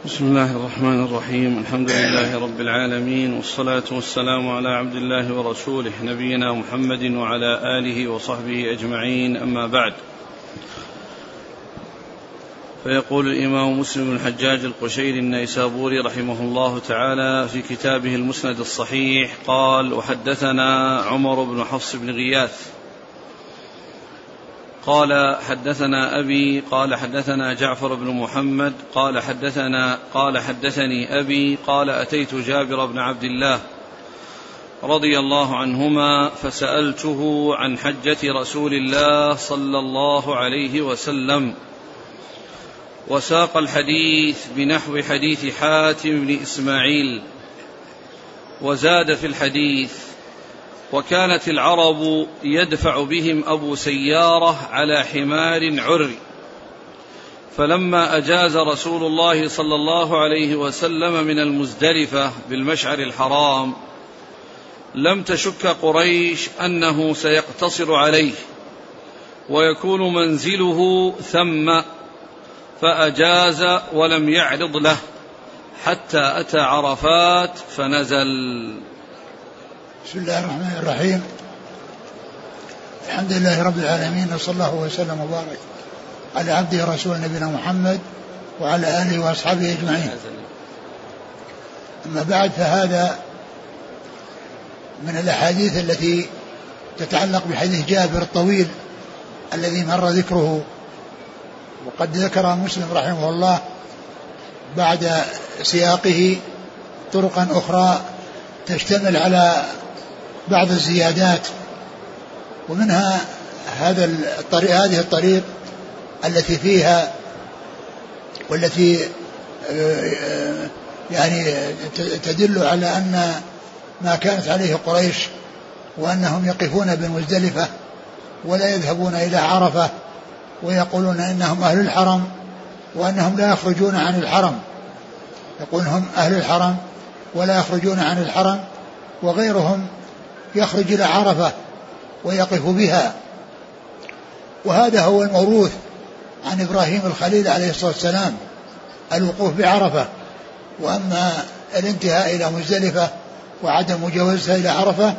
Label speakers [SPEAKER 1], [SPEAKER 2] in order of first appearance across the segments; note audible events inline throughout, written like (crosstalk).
[SPEAKER 1] بسم الله الرحمن الرحيم. الحمد لله رب العالمين والصلاة والسلام على عبد الله ورسوله نبينا محمد وعلى آله وصحبه أجمعين. أما بعد فيقول الإمام مسلم بن الحجاج القشيري النيسابوري رحمه الله تعالى في كتابه المسند الصحيح قال وحدثنا عمر بن حفص بن غياث قال حدثنا أبي قال حدثنا جعفر بن محمد قال حدثنا قال حدثني أبي قال أتيت جابر بن عبد الله رضي الله عنهما فسألته عن حجة رسول الله صلى الله عليه وسلم. وساق الحديث بنحو حديث حاتم بن إسماعيل. وزاد في الحديث وكانت العرب يدفع بهم أبو سيارة على حمار عري. فلما أجاز رسول الله صلى الله عليه وسلم من المزدلفة بالمشعر الحرام لم تشك قريش أنه سيقتصر عليه ويكون منزله ثم فأجاز ولم يعرض له حتى أتى عرفات فنزل.
[SPEAKER 2] بسم الله الرحمن الرحيم. الحمد لله رب العالمين وصلى الله وسلم وبارك على عبده ورسوله نبينا محمد وعلى آله وأصحابه أجمعين. أما بعد فهذا من الأحاديث التي تتعلق بحديث جابر الطويل الذي مر ذكره وقد ذكر مسلم رحمه الله بعد سياقه طرقا أخرى تشتمل على بعض الزيادات ومنها هذا الطريق هذه الطريق التي فيها والتي آه، يعني تدل على أن ما كانت عليه قريش وأنهم يقفون بمزدلفه ولا يذهبون إلى عرفة ويقولون إنهم أهل الحرم وأنهم لا يخرجون عن الحرم. يقول هم أهل الحرم ولا يخرجون عن الحرم وغيرهم يخرج إلى عرفة ويقف بها وهذا هو الموروث عن إبراهيم الخليل عليه الصلاة والسلام الوقوف بعرفة وأما الانتهاء إلى مزدلفة وعدم مجاوزتها إلى عرفة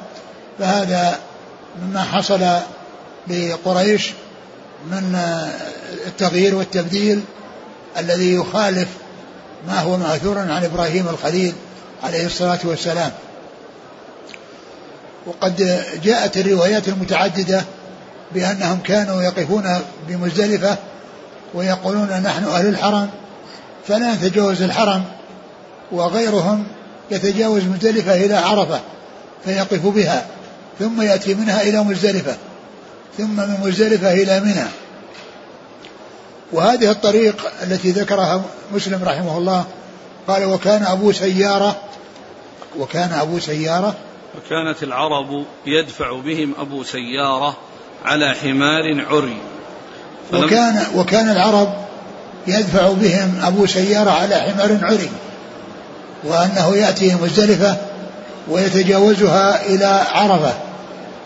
[SPEAKER 2] فهذا مما حصل لقريش من التغيير والتبديل الذي يخالف ما هو مأثور عن إبراهيم الخليل عليه الصلاة والسلام. وقد جاءت الروايات المتعددة بأنهم كانوا يقفون بمزدلفة ويقولون نحن أهل الحرم فلا نتجاوز الحرم وغيرهم يتجاوز مزدلفة إلى عرفة فيقف بها ثم يأتي منها إلى مزدلفة ثم من مزدلفة إلى منى. وهذه الطريق التي ذكرها مسلم رحمه الله قال وكان أبو سيارة وكان أبو سيارة
[SPEAKER 1] وكانت العرب يدفع بهم أبو سيارة على حمار عري.
[SPEAKER 2] وكان وكان العرب يدفع بهم أبو سيارة على حمار عري. وأنه يأتي مزدلفة ويتجاوزها إلى عرفة.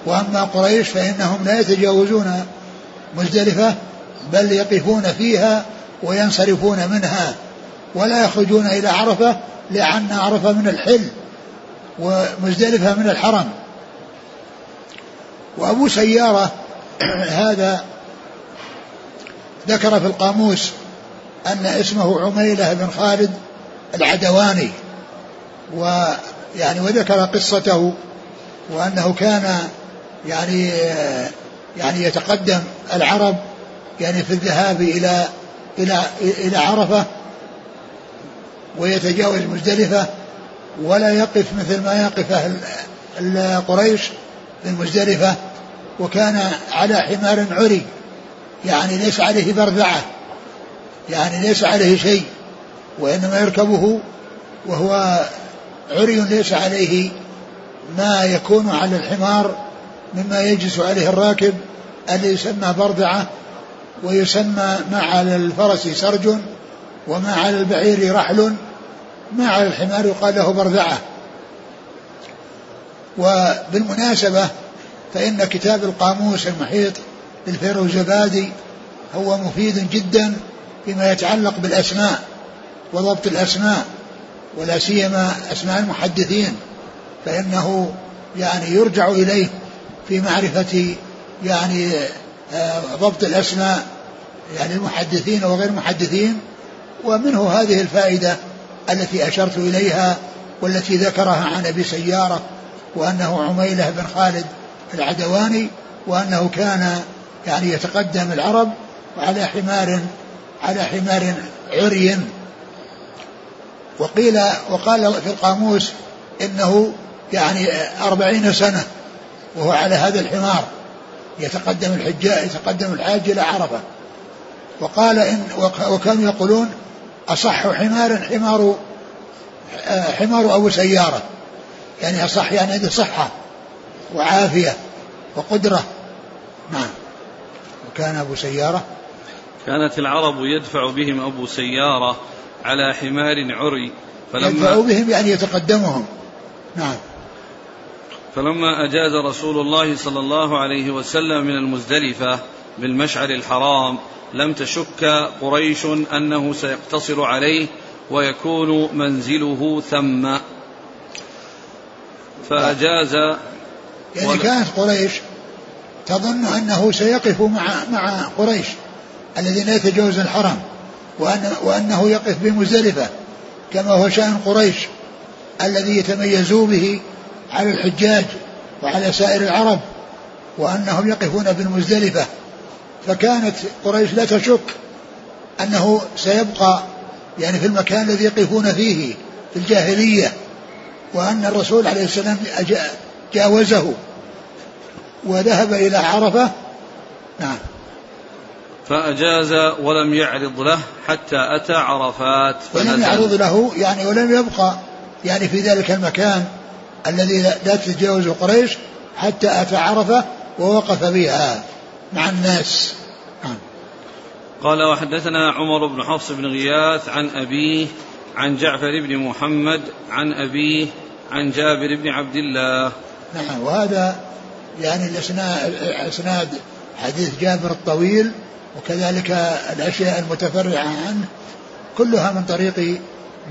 [SPEAKER 2] وأما قريش فإنهم لا يتجاوزون مزدلفة بل يقفون فيها وينصرفون منها ولا يخرجون إلى عرفة لأن عرفة من الحل. ومزدلفة من الحرم. وأبو سيارة هذا ذكر في القاموس أن اسمه عميلة بن خالد العدواني ويعني وذكر قصته وأنه كان يعني يعني يتقدم العرب يعني في الذهاب إلى إلى إلى عرفة ويتجاوز مزدلفة ولا يقف مثل ما يقف أهل قريش المزدلفة وكان على حمار عري يعني ليس عليه برذعة يعني ليس عليه شيء وإنما يركبه وهو عري ليس عليه ما يكون على الحمار مما يجلس عليه الراكب الذي يسمى برذعة ويسمى ما على الفرس سرج وما على البعير رحل ما على الحمار يقال له برذعة وبالمناسبة فإن كتاب القاموس المحيط للفيروزبادي هو مفيد جدا فيما يتعلق بالأسماء وضبط الأسماء ولا سيما أسماء المحدثين فإنه يعني يرجع إليه في معرفة يعني آه، ضبط الأسماء يعني المحدثين وغير المحدثين ومنه هذه الفائدة التي أشرت إليها والتي ذكرها عن أبي سيارة وأنه عميلة بن خالد العدواني وأنه كان يعني يتقدم العرب على حمار على حمار عري. وقيل وقال في القاموس إنه يعني أربعين سنة وهو على هذا الحمار يتقدم الحجاج يتقدم الحاج إلى عرفة. وقال إن وكانوا يقولون أصح حمار حمار حمار أبو سيارة. يعني أصح يعني عنده صحة وعافية وقدرة. نعم. وكان أبو سيارة.
[SPEAKER 1] كانت العرب يدفع بهم أبو سيارة على حمار عري
[SPEAKER 2] فلما يدفع بهم يعني يتقدمهم. نعم.
[SPEAKER 1] فلما أجاز رسول الله صلى الله عليه وسلم من المزدلفة بالمشعر الحرام لم تشك قريش أنه سيقتصر عليه ويكون منزله ثم. فأجاز
[SPEAKER 2] يعني كانت قريش تظن أنه سيقف مع مع قريش الذين لا يتجاوزون الحرم وأن وأنه يقف بمزدلفة كما هو شأن قريش الذي يتميزوا به على الحجاج وعلى سائر العرب وأنهم يقفون بالمزدلفة. فكانت قريش لا تشك أنه سيبقى يعني في المكان الذي يقفون فيه في الجاهلية وأن الرسول عليه السلام جاوزه وذهب إلى عرفة. نعم.
[SPEAKER 1] فأجاز ولم يعرض له حتى أتى عرفات
[SPEAKER 2] ولم يعرض له يعني ولم يبقى يعني في ذلك المكان الذي لا تتجاوزه قريش حتى أتى عرفة ووقف بها مع الناس.
[SPEAKER 1] قال وحدثنا عمر بن حفص بن غياث عن أبيه عن جعفر بن محمد عن أبيه عن جابر بن عبد الله.
[SPEAKER 2] نعم وهذا يعني الاسناد حديث جابر الطويل وكذلك الأشياء المتفرعة عنه كلها من طريق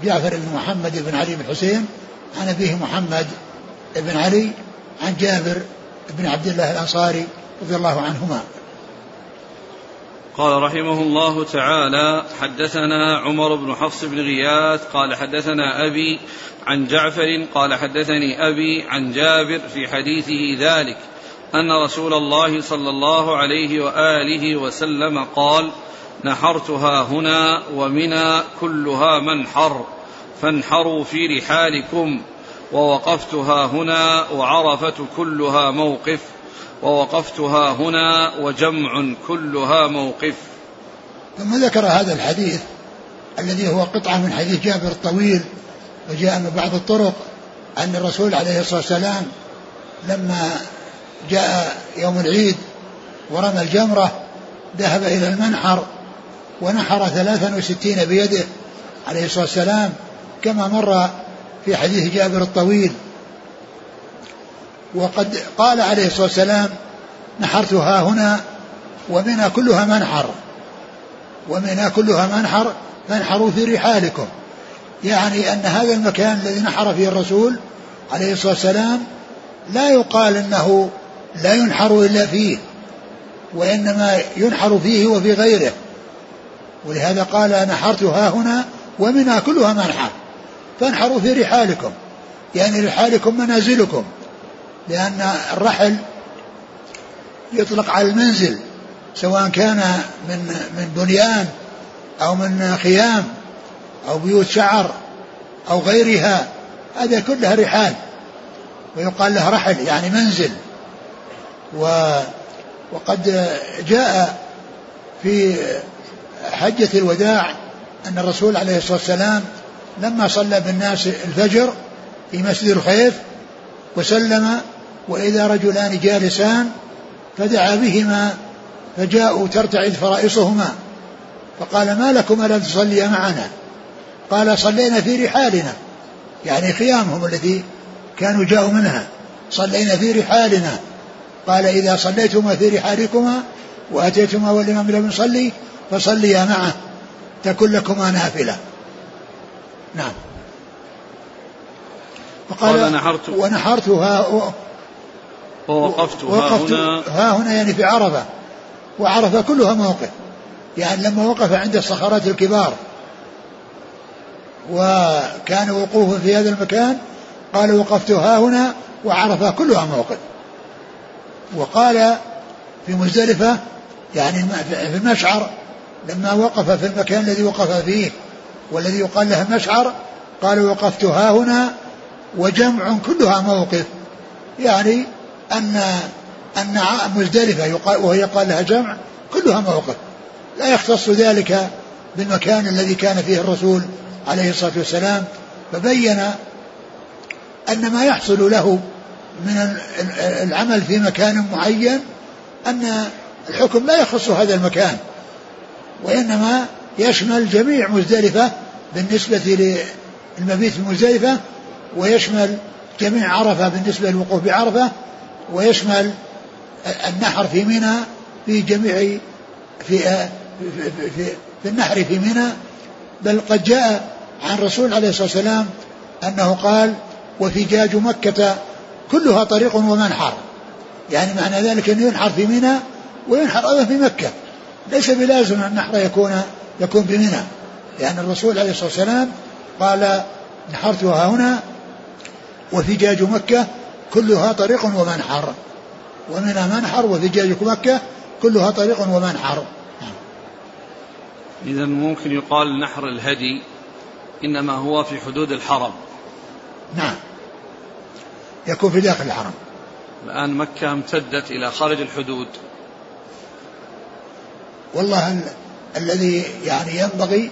[SPEAKER 2] جعفر بن محمد بن علي بن حسين عن أبيه محمد بن علي عن جابر بن عبد الله الأنصاري رضي الله عنهما.
[SPEAKER 1] قال رحمه الله تعالى حدثنا عمر بن حفص بن غياث قال حدثنا أبي عن جعفر قال حدثني أبي عن جابر في حديثه ذلك أن رسول الله صلى الله عليه وآله وسلم قال نحرتها هنا ومنى كلها منحر فانحروا في رحالكم ووقفتها هنا وعرفة كلها موقف. ووقفتها هنا وجمع كلها موقف.
[SPEAKER 2] ثم ذكر هذا الحديث الذي هو قطعة من حديث جابر الطويل وجاء من بعض الطرق أن الرسول عليه الصلاة والسلام لما جاء يوم العيد ورمى الجمرة ذهب إلى المنحر ونحر ثلاثا وستين بيده عليه الصلاة والسلام كما مر في حديث جابر الطويل. وقد قال عليه الصلاة والسلام نحرتها هنا ومنها كلها منحر. ومنها كلها منحر فانحروا في رحالكم. يعني أن هذا المكان الذي نحر فيه الرسول عليه الصلاة والسلام لا يقال أنه لا ينحر إلا فيه وإنما ينحر فيه وفي غيره. ولهذا قال نحرتها هنا ومنها كلها منحر. فانحروا في رحالكم. يعني رحالكم منازلكم. لأن الرحل يطلق على المنزل سواء كان من من بنيان أو من خيام أو بيوت شعر أو غيرها هذه كلها رحال. ويقال له رحل يعني منزل. و وقد جاء في حجة الوداع أن الرسول عليه الصلاة والسلام لما صلى بالناس الفجر في مسجد الخيف وسلم وإذا رجلان جالسان فدعا بهما فجاءوا ترتعد فرائصهما. فقال ما لكم ألا تصليا معنا؟ قال صلينا في رحالنا. يعني خيامهم التي كانوا جاءوا منها. صلينا في رحالنا. قال إذا صليتما في رحالكما وأتيتما والإمام لم يصلي فصليا معه. تكن لكما نافلة. نعم.
[SPEAKER 1] وقال نحرت.
[SPEAKER 2] ونحرت ها
[SPEAKER 1] ووقفت ها هنا.
[SPEAKER 2] ها هنا يعني في عرفة. وعرفة كلها موقف. يعني لما وقف عند الصخرات الكبار. وكان وقوفه في هذا المكان. قال وقفت ها هنا وعرفة كلها موقف. وقال في مزدلفة يعني في المشعر لما وقف في المكان الذي وقف فيه والذي يقال له المشعر قال وقفت ها هنا وجمع كلها موقف. يعني أن أن مزدلفة وهي قال لها جمع كلها موقف. لا يختص ذلك بالمكان الذي كان فيه الرسول عليه الصلاة والسلام فبين أن ما يحصل له من العمل في مكان معين أن الحكم لا يخص هذا المكان وإنما يشمل جميع مزدلفة بالنسبة للمبيت في مزدلفة ويشمل جميع عرفة بالنسبة للوقوف بعرفة ويشمل النحر في منى في جميع في في, في, في النحر في منى. بل قد جاء عن الرسول عليه الصلاة والسلام أنه قال وفجاج مكة كلها طريق ومنحر. يعني معنى ذلك أنه ينحر في منى وينحر أيضا في مكة. ليس بلازم أن النحر يكون يكون بمنى لأن الرسول عليه الصلاة والسلام قال نحرتها هنا وفجاج مكة كلها طريق ومنحر. ومنها منحر وفجاج مكة كلها طريق ومنحر.
[SPEAKER 1] إذا ممكن يقال نحر الهدي إنما هو في حدود الحرم.
[SPEAKER 2] نعم. يكون في داخل الحرم.
[SPEAKER 1] الآن مكة امتدت إلى خارج الحدود.
[SPEAKER 2] والله ال... الذي يعني ينبغي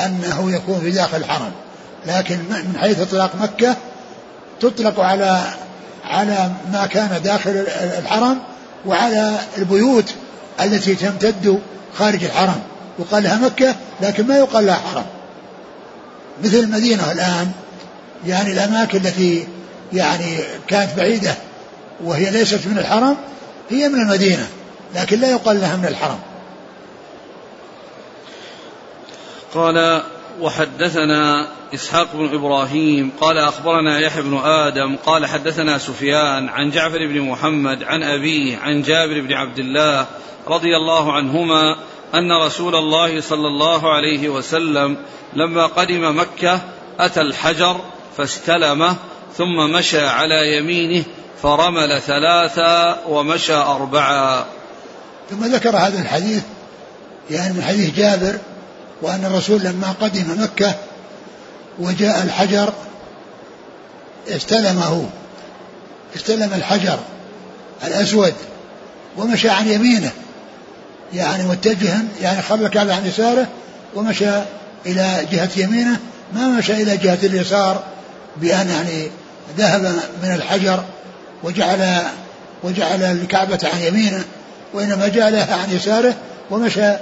[SPEAKER 2] أنه يكون في داخل الحرم. لكن من حيث إطلاق مكة تطلق على على ما كان داخل الحرم وعلى البيوت التي تمتد خارج الحرم. يقال لها مكة لكن ما يقال لها حرم. مثل المدينة الآن يعني الأماكن التي يعني كانت بعيدة وهي ليست من الحرم هي من المدينة لكن لا يقال لها من الحرم.
[SPEAKER 1] قال وحدثنا إسحاق بن إبراهيم قال أخبرنا يحيى بن آدم قال حدثنا سفيان عن جعفر بن محمد عن أبيه عن جابر بن عبد الله رضي الله عنهما أن رسول الله صلى الله عليه وسلم لما قدم مكة أتى الحجر فاستلمه ثم مشى على يمينه فرمل ثلاثا ومشى أربعا.
[SPEAKER 2] ثم ذكر هذا الحديث يعني من حديث جابر وأن الرسول لما قدم مكة وجاء الحجر استلمه استلم الحجر الأسود ومشى عن يمينه يعني متجها يعني خلى الكعبة عن يساره ومشى إلى جهة يمينه ما مشى إلى جهة اليسار بأن يعني ذهب من الحجر وجعل وجعل الكعبة عن يمينه وإنما جعلها عن يساره ومشى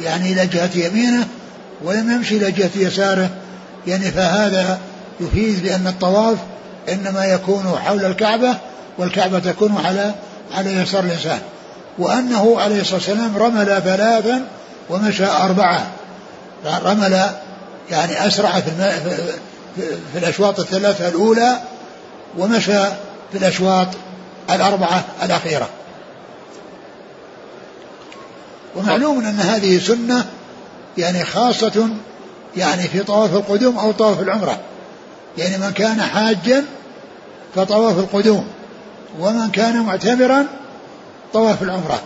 [SPEAKER 2] يعني إلى جهة يمينه ولم يمشي إلى جهة يساره. يعني فهذا يفيد بأن الطواف إنما يكون حول الكعبة والكعبة تكون على على يسار الإنسان. وأنه عليه الصلاة والسلام رمل ثلاثا ومشى أربعة. رمل يعني أسرع في, الم... في الأشواط الثلاثة الأولى ومشى في الأشواط الأربعة الأخيرة. ومعلوم أن هذه سنة يعني خاصة يعني في طواف القدوم أو طواف العمرة. يعني من كان حاجا فطواف القدوم ومن كان معتمرا طواف العمرة.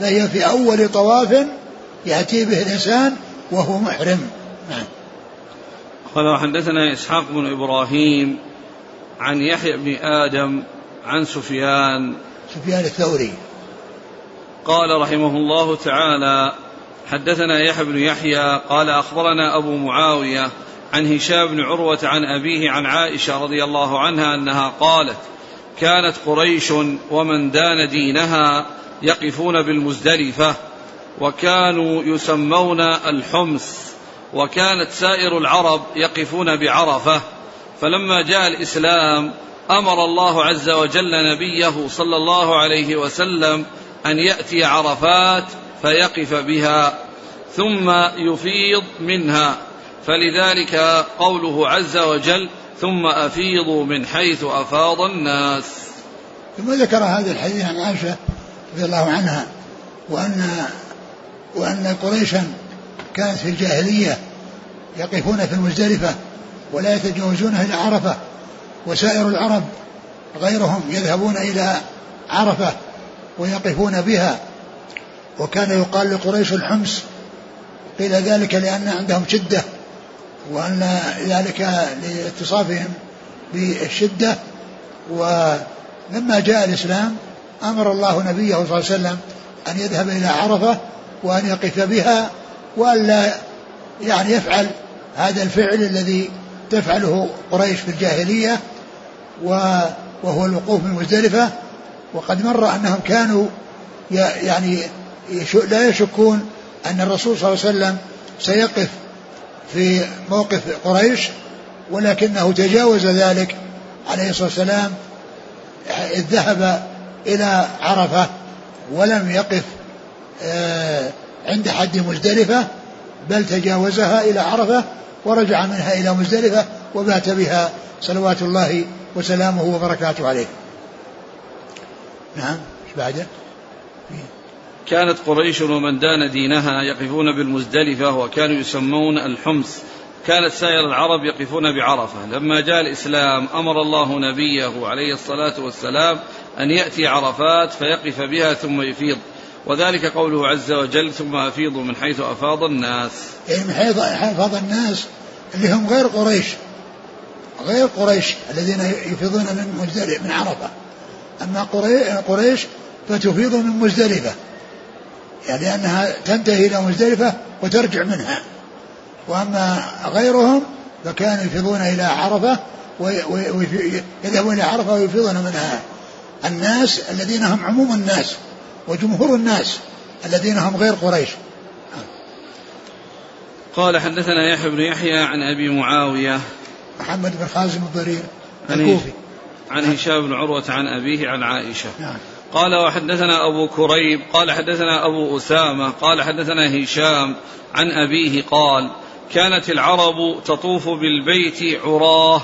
[SPEAKER 2] فهي في أول طواف يأتي به الإنسان وهو محرم. نعم.
[SPEAKER 1] قال حدثنا إسحاق بن إبراهيم عن يحيى بن آدم عن سفيان.
[SPEAKER 2] سفيان الثوري.
[SPEAKER 1] قال رحمه الله تعالى حدثنا يحيى بن يحيى قال أخبرنا أبو معاوية عن هشام بن عروة عن أبيه عن عائشة رضي الله عنها أنها قالت كانت قريش ومن دان دينها يقفون بالمزدلفة وكانوا يسمون الحمص وكانت سائر العرب يقفون بعرفة فلما جاء الإسلام أمر الله عز وجل نبيه صلى الله عليه وسلم أن يأتي عرفات فيقف بها ثم يفيض منها. فلذلك قوله عز وجل ثم أفيضوا من حيث أفاض الناس.
[SPEAKER 2] ثم ذكر هذا الحديث عن عائشة رضي الله عنها وأن وأن قريشا كانت في الجاهلية يقفون في المزدلفة ولا يتجاوزونها إلى عرفة وسائر العرب غيرهم يذهبون إلى عرفة ويقفون بها. وكان يقال لقريش الحمص. قيل ذلك لأن عندهم شدة وأن ذلك لاتصافهم بالشدة. ولما جاء الإسلام أمر الله نبيه صلى الله عليه وسلم أن يذهب إلى عرفة وأن يقف بها وألا يعني يفعل هذا الفعل الذي تفعله قريش في الجاهلية وهو الوقوف بمزدلفة وقد مر أنهم كانوا يعني لا يشكون أن الرسول صلى الله عليه وسلم سيقف في موقف قريش ولكنه تجاوز ذلك عليه الصلاة والسلام إذ ذهب إلى عرفة ولم يقف آه، عند حد مزدلفة بل تجاوزها إلى عرفة ورجع منها إلى مزدلفة وبات بها صلوات الله وسلامه وبركاته عليه. نعم. إيش بعده؟
[SPEAKER 1] كانت قريش ومن دان دينها يقفون بالمزدلفة وكانوا يسمون الحمص. كانت سائر العرب يقفون بعرفة. لما جاء الإسلام أمر الله نبيه عليه الصلاة والسلام أن يأتي عرفات فيقف بها ثم يفيض. وذلك قوله عز وجل ثم أفيضوا من حيث أفاض الناس.
[SPEAKER 2] يعني من حيث أفاض الناس اللي هم غير قريش. غير قريش الذين يفيضون من مزدلفة من عرفة. أما قريش فتفيض من مزدلفة. يعني لأنها تنتهي إلى مزدلفة وترجع منها. وأما غيرهم فكانوا يفيضون إلى عرفة ويذهبون إلى عرفة ويفيضون منها. الناس الذين هم عموم الناس وجمهور الناس الذين هم غير قريش.
[SPEAKER 1] قال حدثنا يحيى بن يحيى عن أبي معاوية.
[SPEAKER 2] محمد بن خازم الضرير الكوفي.
[SPEAKER 1] عن هشام بن عروة عن أبيه عن عائشة نعم. قال وحدثنا أبو كريب قال حدثنا أبو أسامة قال حدثنا هشام عن أبيه قال كانت العرب تطوف بالبيت عراه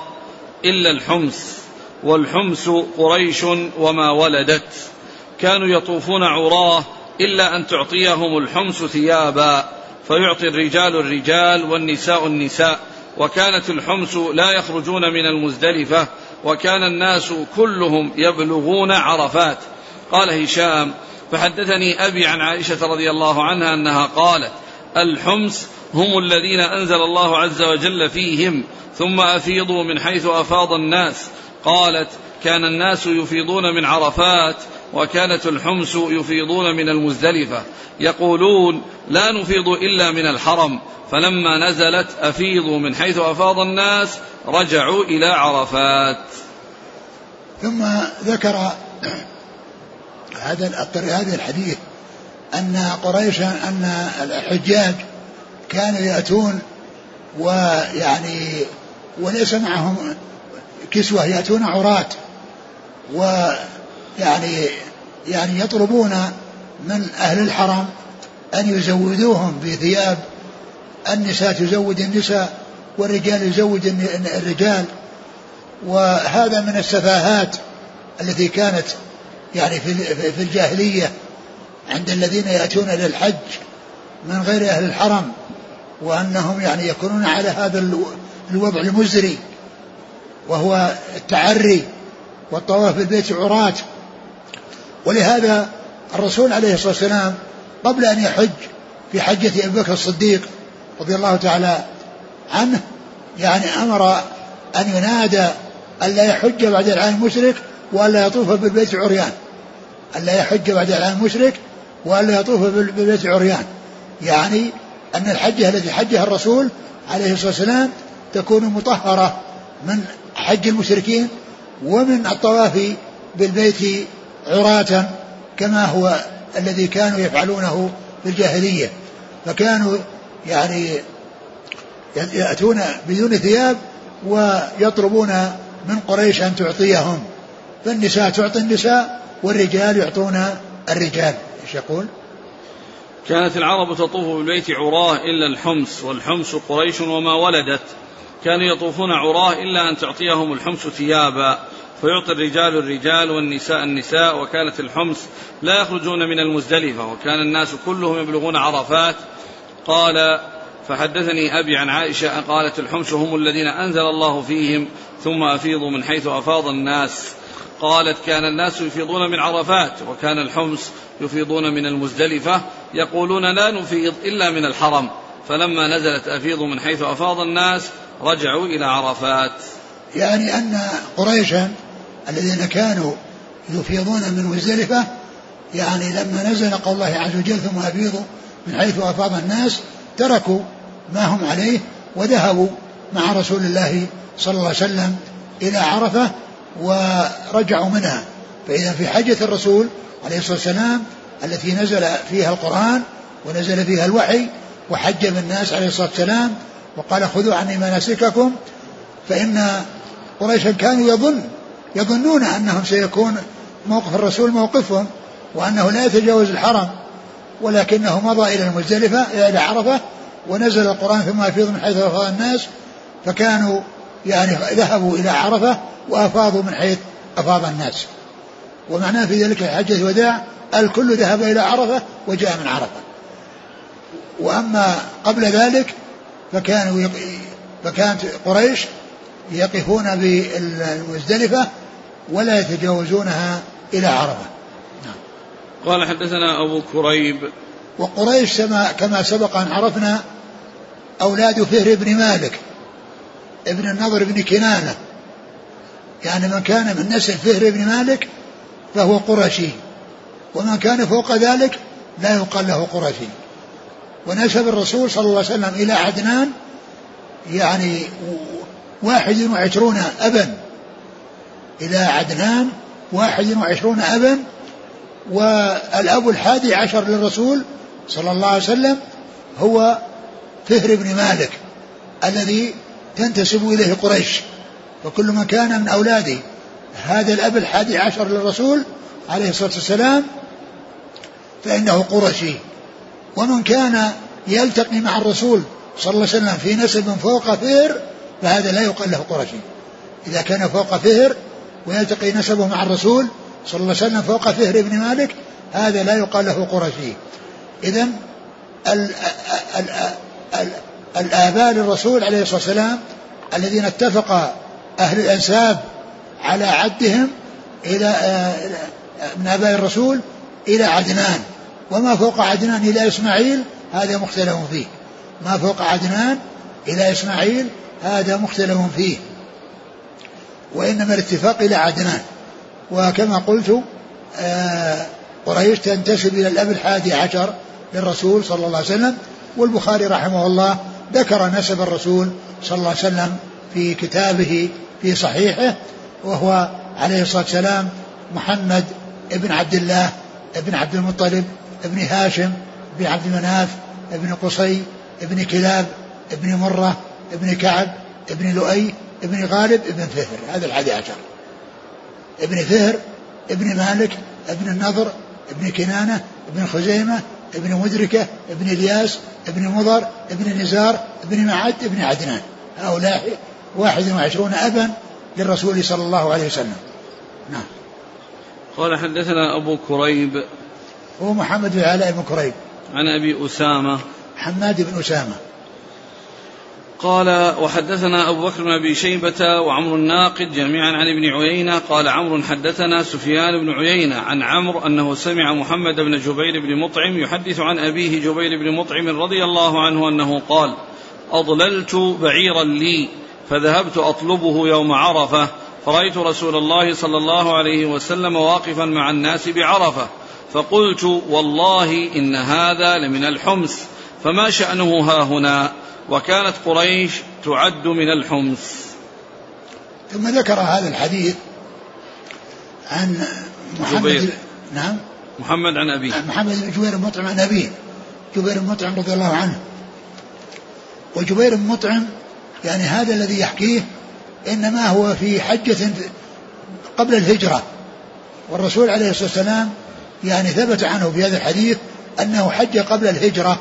[SPEAKER 1] إلا الحمص والحمص قريش وما ولدت كانوا يطوفون عراه إلا أن تعطيهم الحمص ثيابا فيعطي الرجال الرجال والنساء النساء وكانت الحمص لا يخرجون من المزدلفة وكان الناس كلهم يبلغون عرفات. قال هشام فحدثني أبي عن عائشة رضي الله عنها أنها قالت الحمص هم الذين أنزل الله عز وجل فيهم ثم أفيضوا من حيث أفاض الناس. قالت كان الناس يفيضون من عرفات وكانت الحمس يفيضون من المزدلفة يقولون لا نفيض إلا من الحرم فلما نزلت أفيضوا من حيث أفاض الناس رجعوا إلى عرفات.
[SPEAKER 2] ثم ذكر هذا هذا الحديث أن قريشا أن الحجاج كانوا يأتون ويعني وليس معهم كسوة يأتون عراة ويعني يعني يطلبون من أهل الحرم أن يزودوهم بثياب النساء تزود النساء والرجال يزوج الرجال. وهذا من السفاهات التي كانت يعني في الجاهلية عند الذين يأتون إلى الحج من غير أهل الحرم وأنهم يعني يكونون على هذا الوضع المزري وهو التعري والطواف بالبيت عراة. ولهذا الرسول عليه الصلاة والسلام قبل أن يحج في حجة أبي بكر الصديق رضي الله تعالى عنه يعني أمر أن ينادى ألا يحج بعد العام المشرك وألا يطوف بالبيت عريان. ألا يحج بعد العام المشرك وألا يطوف بالبيت عريان. يعني أن الحجة التي حجها الرسول عليه الصلاة والسلام تكون مطهرة من حج المشركين ومن الطواف بالبيت عراة كما هو الذي كانوا يفعلونه في الجاهلية فكانوا يعني يأتون بدون ثياب ويطلبون من قريش أن تعطيهم. فالنساء تعطي النساء والرجال يعطون الرجال. إيش يقول؟
[SPEAKER 1] كانت العرب تطوف بالبيت عراة إلا الحمص والحمص قريش وما ولدت. كانوا يطوفون عراة إلا أن تعطيهم الحمص ثيابا. فيعطي الرجال الرجال والنساء النساء وكانت الحمص لا يخرجون من المزدلفة وكان الناس كلهم يبلغون عرفات. قال فحدثني أبي عن عائشة قالت الحمص هم الذين أنزل الله فيهم ثم أفيضوا من حيث أفاض الناس. قالت كان الناس يفيضون من عرفات وكان الحمص يفيضون من المزدلفة يقولون لا نفيض إلا من الحرم. فلما نزلت أفيض من حيث أفاض الناس رجعوا إلى عرفات.
[SPEAKER 2] يعني أن قريشا الذين كانوا يفيضون من مزدلفة يعني لما نزل قول الله عز وجل ثم أفيضوا من حيث أفاض الناس تركوا ما هم عليه وذهبوا مع رسول الله صلى الله عليه وسلم إلى عرفة ورجعوا منها. فإذا في حجة الرسول عليه الصلاة والسلام التي نزل فيها القرآن ونزل فيها الوحي وحج بالناس عليه الصلاة والسلام وقال خذوا عني مناسككم فإن قريشا كانوا يظن يظنون أنهم سيكون موقف الرسول موقفهم وأنه لا يتجاوز الحرم ولكنه مضى إلى المزدلفة إلى عرفة ونزل القرآن ثم أفيض من حيث أفاض الناس فكانوا يعني ذهبوا إلى عرفة وأفاضوا من حيث أفاض الناس. ومعناه في ذلك حجة الوداع الكل ذهب إلى عرفة وجاء من عرفة. وأما قبل ذلك فكانوا فكانت قريش يقفون بالمزدلفة ولا يتجاوزونها إلى عرفة.
[SPEAKER 1] نعم. قال حدثنا أبو كريب.
[SPEAKER 2] وقريش كما سبق أن عرفنا أولاد فهر بن مالك ابن النضر بن كنانة. يعني من كان من نسل فهر بن مالك فهو قرشي ومن كان فوق ذلك لا يقال له قرشي. ونسب الرسول صلى الله عليه وسلم إلى عدنان يعني واحد وعشرون أبا. إلى عدنان واحد وعشرون أبا والأب الحادي عشر للرسول صلى الله عليه وسلم هو فهر بن مالك الذي تنتسب إليه قريش. وكل من كان من أولاد هذا الأب الحادي عشر للرسول عليه الصلاة والسلام فإنه قرشي. ومن كان يلتقي مع الرسول صلى الله عليه وسلم في نسب فوق فهر فهذا لا يقال له قرشي. إذا كان فوق فهر ويلتقي نسبه مع الرسول صلى الله عليه وسلم فوق فهر بن مالك هذا لا يقال له قرشي. إذا الآباء للرسول عليه الصلاة والسلام الذين اتفق أهل الأنساب على عدهم إلى آه، من آباء الرسول إلى عدنان. وما فوق عدنان إلى إسماعيل هذا مختلف فيه. ما فوق عدنان إلى إسماعيل هذا مختلف فيه. وإنما الاتفاق إلى عدنان. وكما قلت آه، قريش تنتسب إلى الأب الحادي عشر للرسول صلى الله عليه وسلم والبخاري رحمه الله ذكر نسب الرسول صلى الله عليه وسلم في كتابه في صحيحه وهو عليه الصلاة والسلام محمد ابن عبد الله ابن عبد المطلب ابن هاشم بن عبد مناف ابن قصي ابن كلاب ابن مرة ابن كعب ابن لؤي ابن غالب ابن فهر هذا الحادي عشر. ابن فهر ابن مالك ابن النضر ابن كنانة ابن خزيمة ابن مدركة ابن الياس ابن مضر ابن نزار ابن معد ابن عدنان. هؤلاء واحد وعشرون أبا للرسول صلى الله عليه وسلم. نعم.
[SPEAKER 1] قال حدثنا أبو كريب.
[SPEAKER 2] هو محمد بن علاء بن كريب.
[SPEAKER 1] عن أبي أسامة.
[SPEAKER 2] حماد بن أسامة.
[SPEAKER 1] قال وحدثنا أبو بكر بن أبي شيبة وعمر الناقد جميعا عن ابن عيينة. قال عمرو حدثنا سفيان بن عيينة عن عمرو أنه سمع محمد بن جبير بن مطعم يحدث عن أبيه جبير بن مطعم رضي الله عنه أنه قال أضللت بعيرا لي فذهبت أطلبه يوم عرفة فرأيت رسول الله صلى الله عليه وسلم واقفا مع الناس بعرفة فقلت والله إن هذا لمن الحمص فما شأنه ها هنا؟ وكانت قريش تعد من الحمص.
[SPEAKER 2] ثم ذكر هذا الحديث عن محمد جبير. نعم.
[SPEAKER 1] محمد عن أبيه.
[SPEAKER 2] محمد بن جبير بن مطعم عن أبيه. جبير بن مطعم رضي الله عنه. وجبير بن مطعم يعني هذا الذي يحكيه إنما هو في حجة قبل الهجرة. والرسول عليه الصلاة والسلام يعني ثبت عنه في هذا الحديث أنه حج قبل الهجرة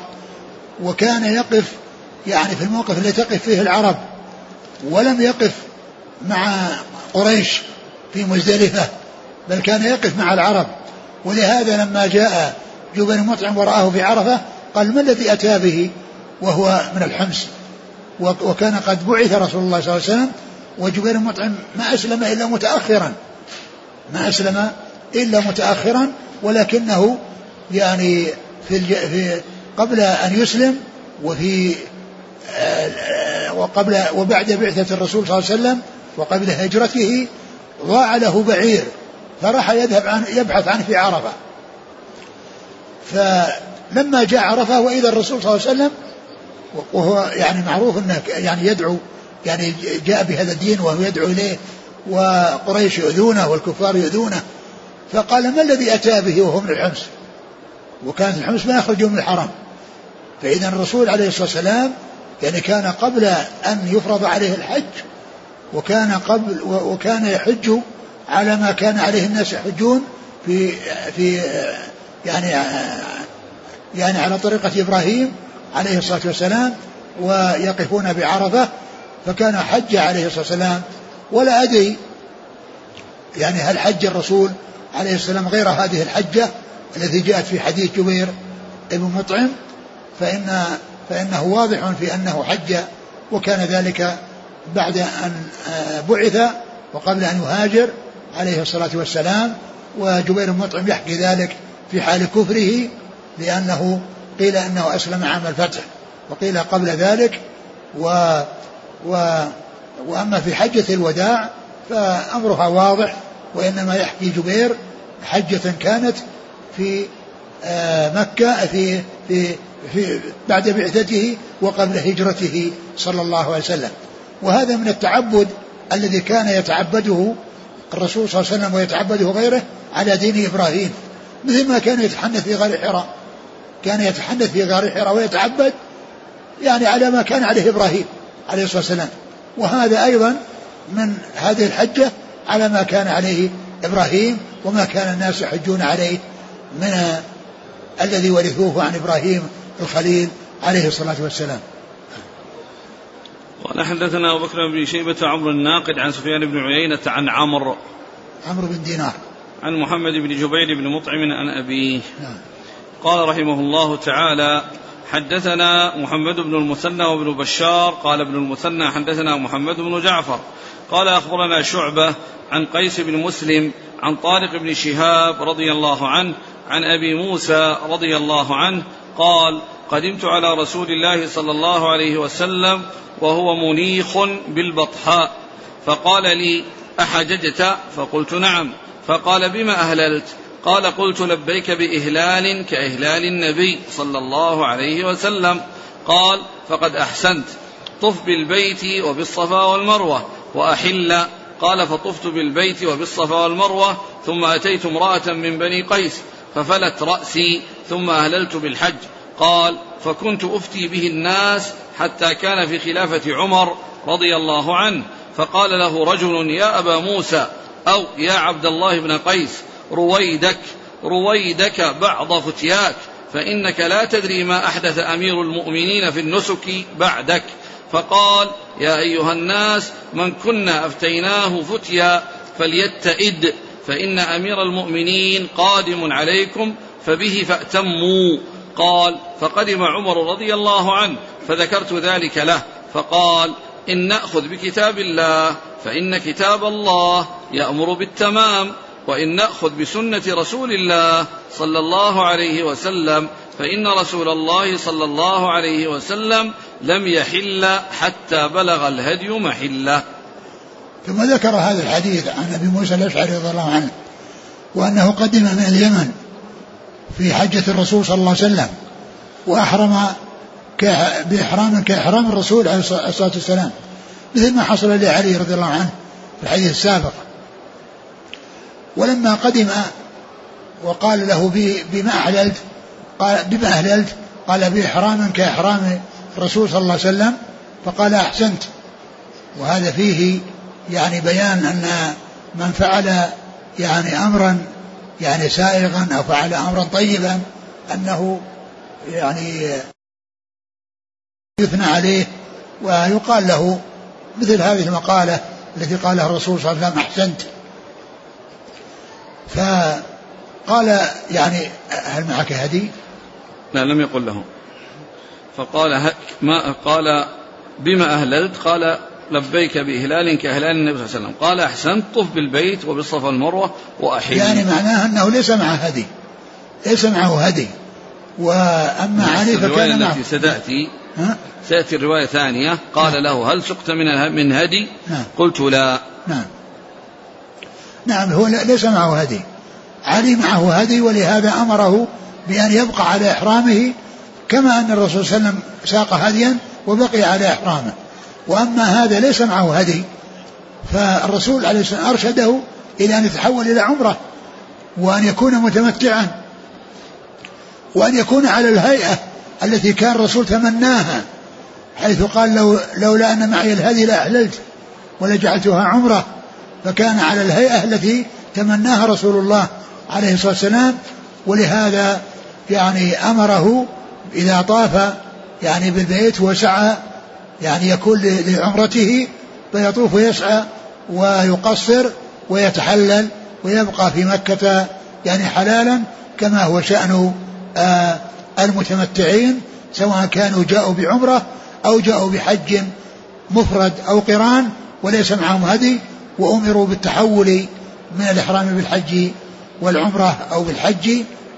[SPEAKER 2] وكان يقف يعني في الموقف الذي تقف فيه العرب ولم يقف مع قريش في مزدلفة بل كان يقف مع العرب. ولهذا لما جاء جبل مطعم ورآه في عرفة قال ما الذي أتى به؟ وهو من الحمص. وكان قد بعث رسول الله صلى الله عليه وسلم وجبير مطعم ما أسلم إلا متأخرا. ما أسلم إلا متأخرا ولكنه يعني في. في قبل أن يسلم وفي وقبل وبعد بعثة الرسول صلى الله عليه وسلم وقبل هجرته ضاع له بعير فراح يذهب عن يبحث عنه في عرفة. فلما جاء عرفة وإذا الرسول صلى الله عليه وسلم وهو يعني معروف إنه يعني يدعو يعني جاء بهذا الدين وهو يدعو إليه وقريش يؤذونه والكفار يؤذونه فقال ما الذي أتى به وهو من الحمص؟ وكانت الحمص ما يخرجوا من الحرم. فإذا الرسول عليه الصلاة والسلام يعني كان قبل أن يفرض عليه الحج وكان قبل وكان يحج على ما كان عليه الناس يحجون في في يعني يعني على طريقة إبراهيم عليه الصلاة والسلام ويقفون بعرفة فكان حج عليه الصلاة والسلام. ولا أدري يعني هل حج الرسول عليه السلام غير هذه الحجة التي جاءت في حديث جبير ابن مطعم فإن فإنه واضح في أنه حج وكان ذلك بعد أن آه، بعث وقبل أن يهاجر عليه الصلاة والسلام وجبير مطعم يحكي ذلك في حال كفره لأنه قيل أنه أسلم عام الفتح وقيل قبل ذلك و, و وأما في حجة الوداع فأمرها واضح وإنما يحكي جبير حجة كانت في آه، مكة في في في بعد بعثته وقبل هجرته صلى الله عليه وسلم. وهذا من التعبد الذي كان يتعبده الرسول صلى الله عليه وسلم ويتعبده غيره على دين إبراهيم. مثل ما كان يتحنث في غار حراء. كان يتحنث في غار حراء ويتعبد يعني على ما كان عليه إبراهيم عليه الصلاة والسلام. وهذا أيضا من هذه الحجة على ما كان عليه إبراهيم وما كان الناس يحجون عليه من الذي ورثوه عن إبراهيم الخليل عليه الصلاة والسلام.
[SPEAKER 1] قال حدثنا أبو بكر بن شيبة عمرو الناقد عن سفيان بن عيينة عن عمرو.
[SPEAKER 2] عمرو بن دينار.
[SPEAKER 1] عن محمد بن جبير بن مطعم عن أبيه. نعم. قال رحمه الله تعالى حدثنا محمد بن المثنى وابن بشار. قال ابن المثنى حدثنا محمد بن جعفر. قال أخبرنا شعبة عن قيس بن مسلم عن طارق بن شهاب رضي الله عنه عن أبي موسى رضي الله عنه قال قدمت على رسول الله صلى الله عليه وسلم وهو منيخ بالبطحاء. فقال لي أحججت؟ فقلت نعم. فقال بما أهللت؟ قال قلت لبيك بإهلال كإهلال النبي صلى الله عليه وسلم. قال فقد أحسنت. طف بالبيت وبالصفا والمروة وأحل. قال فطفت بالبيت وبالصفا والمروة ثم أتيت امرأة من بني قيس. ففلت رأسي ثم أهللت بالحج. قال فكنت أفتي به الناس حتى كان في خلافة عمر رضي الله عنه. فقال له رجل يا أبا موسى أو يا عبد الله بن قيس رويدك رويدك بعض فتياك فإنك لا تدري ما أحدث أمير المؤمنين في النسك بعدك. فقال يا أيها الناس من كنا أفتيناه فتيا فليتئد. فإن أمير المؤمنين قادم عليكم فبه فأتموا. قال فقدم عمر رضي الله عنه فذكرت ذلك له فقال إن نأخذ بكتاب الله فإن كتاب الله يأمر بالتمام وإن نأخذ بسنة رسول الله صلى الله عليه وسلم فإن رسول الله صلى الله عليه وسلم لم يحل حتى بلغ الهدي محله.
[SPEAKER 2] ثم ذكر هذا الحديث عن أبي موسى الأشعري رضي الله عنه وأنه قدم من اليمن في حجة الرسول صلى الله عليه وسلم وأحرم بإحرام كإحرام الرسول عليه الصلاة والسلام مثل ما حصل لعلي رضي الله عنه في الحديث السابق. ولما قدم وقال له بما أحللت قال بما أهللت قال بإحرام كإحرام الرسول صلى الله عليه وسلم فقال أحسنت. وهذا فيه يعني بيان أن من فعل يعني أمرا يعني سائغا أو فعل أمرا طيبا أنه يعني يثنى عليه ويقال له مثل هذه المقالة التي قالها الرسول صلى الله عليه وسلم أحسنت فقال يعني هل معك هدي؟
[SPEAKER 1] لا لم يقل له فقال ما قال بما أهللت قال لبيك بإهلال كإهلال النبي صلى الله عليه وسلم. قال أحسنت طف بالبيت وبالصفا المروة وأحل
[SPEAKER 2] يعني معناه أنه ليس معه هدي. ليس معه هدي. وأما علي فكان
[SPEAKER 1] معه. التي ستأتي ها؟ سيأتي الرواية ثانية قال نعم. له هل سقت من من هدي؟ نعم. قلت لا.
[SPEAKER 2] نعم. نعم هو ليس معه هدي. علي معه هدي ولهذا أمره بأن يبقى على إحرامه كما أن الرسول صلى الله عليه وسلم ساق هديا وبقي على إحرامه. وأما هذا ليس معه هدي. فالرسول عليه الصلاة والسلام أرشده إلى أن يتحول إلى عمرة وأن يكون متمتعا وأن يكون على الهيئة التي كان الرسول تمناها حيث قال لو لولا أن معي الهدي لأحللت ولجعلتها عمرة فكان على الهيئة التي تمناها رسول الله عليه الصلاة والسلام. ولهذا يعني أمره إذا طاف يعني بالبيت وسعى يعني يكون لعمرته فيطوف ويسعى ويقصر ويتحلل ويبقى في مكة يعني حلالا كما هو شأن آه المتمتعين سواء كانوا جاءوا بعمرة أو جاءوا بحج مفرد أو قران وليس معهم هدي وأمروا بالتحول من الإحرام بالحج والعمرة أو بالحج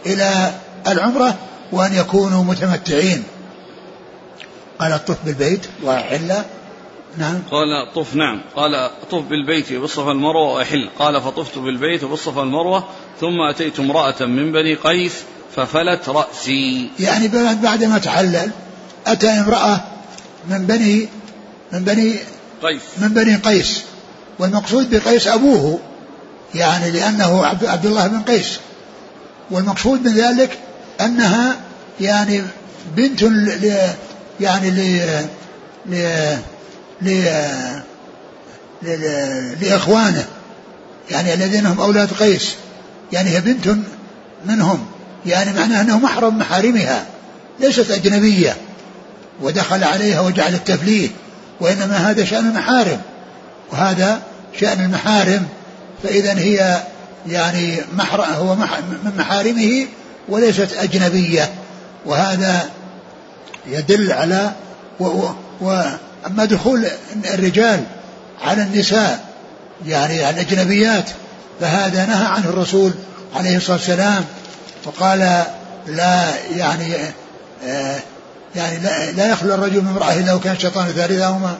[SPEAKER 2] إلى العمرة وأن يكونوا متمتعين. قال طف بالبيت وحل نعم.
[SPEAKER 1] قال طف نعم. قال طف بالبيت وبالصفا المروة وأحل قال فطفت بالبيت وبالصفا المروة ثم أتيت امرأة من بني قيس ففلت رأسي.
[SPEAKER 2] يعني بعد ما تحلل أتى امرأة من بني من بني
[SPEAKER 1] قيس.
[SPEAKER 2] من بني قيس. والمقصود بقيس أبوه يعني لأنه عبد الله بن قيس. والمقصود من ذلك أنها يعني بنت يعني ل ل ل لإخوانه. يعني الذين هم أولاد قيس. يعني هي بنت منهم. يعني معناه أنه محرم محارمها. ليست أجنبية. ودخل عليها وجعل التفليه وإنما هذا شأن المحارم. وهذا شأن المحارم. فإذا هي يعني محر هو من محارمه وليست أجنبية. وهذا يدل على وأما دخول الرجال على النساء يعني على الأجنبيات فهذا نهى عنه الرسول عليه الصلاة والسلام وقال لا يعني آه يعني لا, لا يخلو الرجل من امرأة إلا وكان الشيطان ثالثهما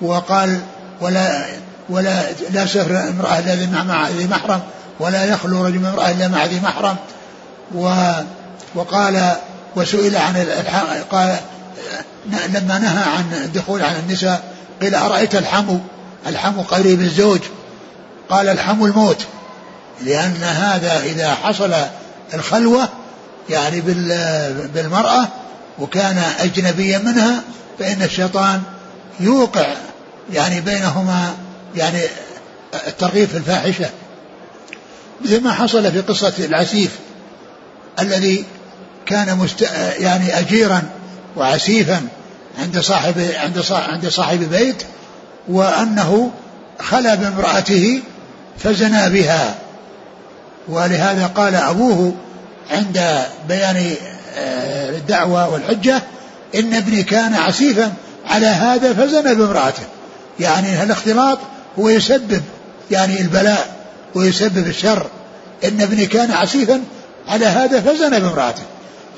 [SPEAKER 2] وقال ولا ولا لا سفر امرأة إلا مع ذي محرم ولا يخلو رجل من امرأة إلا مع ذي محرم و وقال وسئل عن قال لما نهى عن الدخول على النساء قيل أرأيت الحمو؟ الحمو قريب الزوج. قال الحمو الموت. لأن هذا إذا حصل الخلوة يعني بالمرأة وكان أجنبيا منها فإن الشيطان يوقع يعني بينهما يعني الترغيب في الفاحشة. مثل ما حصل في قصة العسيف الذي كان مست... يعني أجيرا وعسيفا عند صاحب عند صاحب, عند صاحب بيت وأنه خلا بامرأته فزنا بها. ولهذا قال أبوه عند بيان آه، الدعوة والحجة إن ابني كان عسيفا على هذا فزنى بامرأته. يعني الاختلاط هو يسبب يعني البلاء ويسبب الشر. إن ابني كان عسيفا على هذا فزنى بامرأته.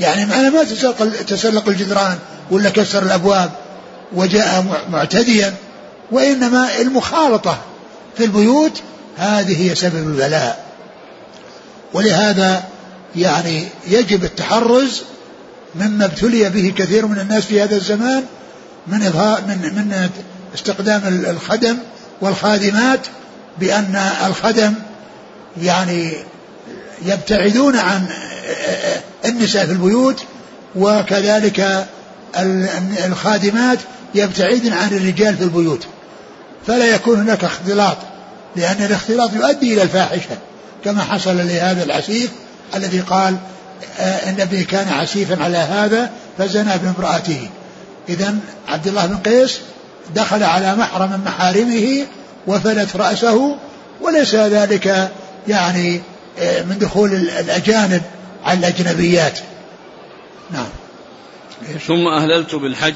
[SPEAKER 2] يعني معنى ما تسلق, تسلق الجدران ولا كسر الأبواب وجاء معتديا وإنما المخالطة في البيوت هذه هي سبب البلاء. ولهذا يعني يجب التحرز مما ابتلي به كثير من الناس في هذا الزمان من إظهار من من استخدام الخدم والخادمات بأن الخدم يعني يبتعدون عن النساء في البيوت وكذلك الخادمات يبتعدن عن الرجال في البيوت. فلا يكون هناك اختلاط لأن الاختلاط يؤدي إلى الفاحشة كما حصل لهذا العسيف الذي قال آه، النبي كان عسيفا على هذا فزنى بامرأته. إذا عبد الله بن قيس دخل على محرم من محارمه وفلت رأسه وليس ذلك يعني آه، من دخول الأجانب على الأجنبيات. نعم.
[SPEAKER 1] ثم أهللت بالحج.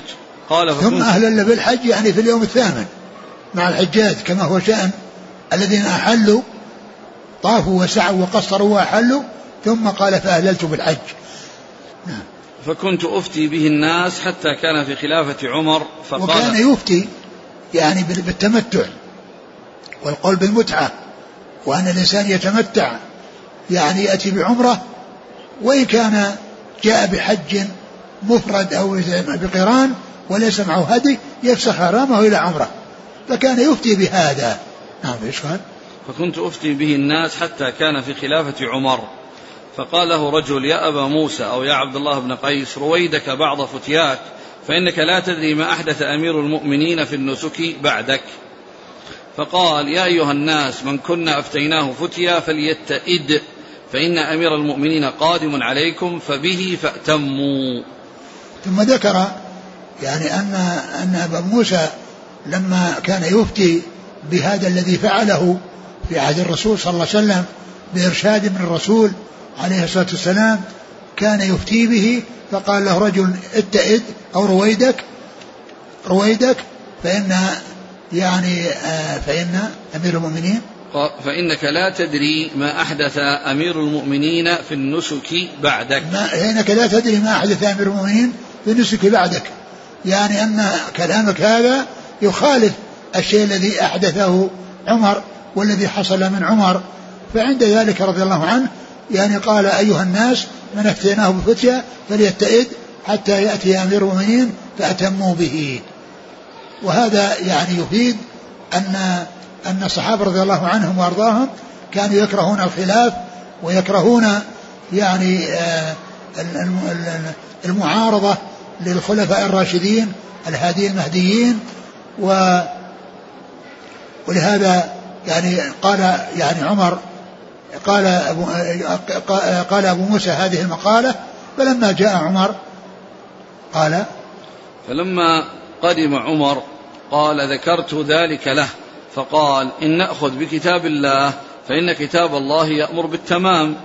[SPEAKER 1] قال
[SPEAKER 2] ثم أهلل بالحج يعني في اليوم الثامن مع الحجاج كما هو شأن الذين أحلوا طافوا وسعوا وقصروا وأحلوا ثم قال فأهللت بالحج.
[SPEAKER 1] نعم. فكنت أفتي به الناس حتى كان في خلافة عمر
[SPEAKER 2] فقال وكان يفتي يعني بالتمتع والقول بالمتعة وأن الإنسان يتمتع يعني يأتي بعمرة وإن كان جاء بحج مفرد أو بقران وليس معه هدي يفسخ حرامه إلى عمرة. فكان يفتي بهذا. نعم إيش قال؟
[SPEAKER 1] فكنت أفتي به الناس حتى كان في خلافة عمر. فقال له رجل يا أبا موسى أو يا عبد الله بن قيس رويدك بعض فتياك فإنك لا تدري ما أحدث أمير المؤمنين في النسك بعدك. فقال يا أيها الناس من كنا أفتيناه فتيا فليتئد. فإن أمير المؤمنين قادم عليكم فبه فأتموا.
[SPEAKER 2] ثم ذكر يعني أن أن أبا موسى لما كان يفتي بهذا الذي فعله في عهد الرسول صلى الله عليه وسلم بإرشاد من الرسول عليه الصلاة والسلام كان يفتي به فقال له رجل اتئد أو رويدك رويدك فإن يعني آه، فإن أمير المؤمنين
[SPEAKER 1] فإنك لا تدري ما أحدث أمير المؤمنين في النسك بعدك.
[SPEAKER 2] ما فإنك لا تدري ما أحدث أمير المؤمنين في النسك بعدك. يعني أن كلامك هذا يخالف الشيء الذي أحدثه عمر والذي حصل من عمر. فعند ذلك رضي الله عنه يعني قال أيها الناس من افتيناه بفتيا فليتئد حتى يأتي أمير المؤمنين فأتموا به. وهذا يعني يفيد أن أن الصحابة رضي الله عنهم وأرضاهم كانوا يكرهون الخلاف ويكرهون يعني آه، المعارضة للخلفاء الراشدين الهادين المهديين و ولهذا يعني قال يعني عمر قال أبو قال أبو موسى هذه المقالة فلما جاء عمر قال
[SPEAKER 1] فلما قدم عمر قال ذكرت ذلك له. فقال إن نأخذ بكتاب الله فإن كتاب الله يأمر بالتمام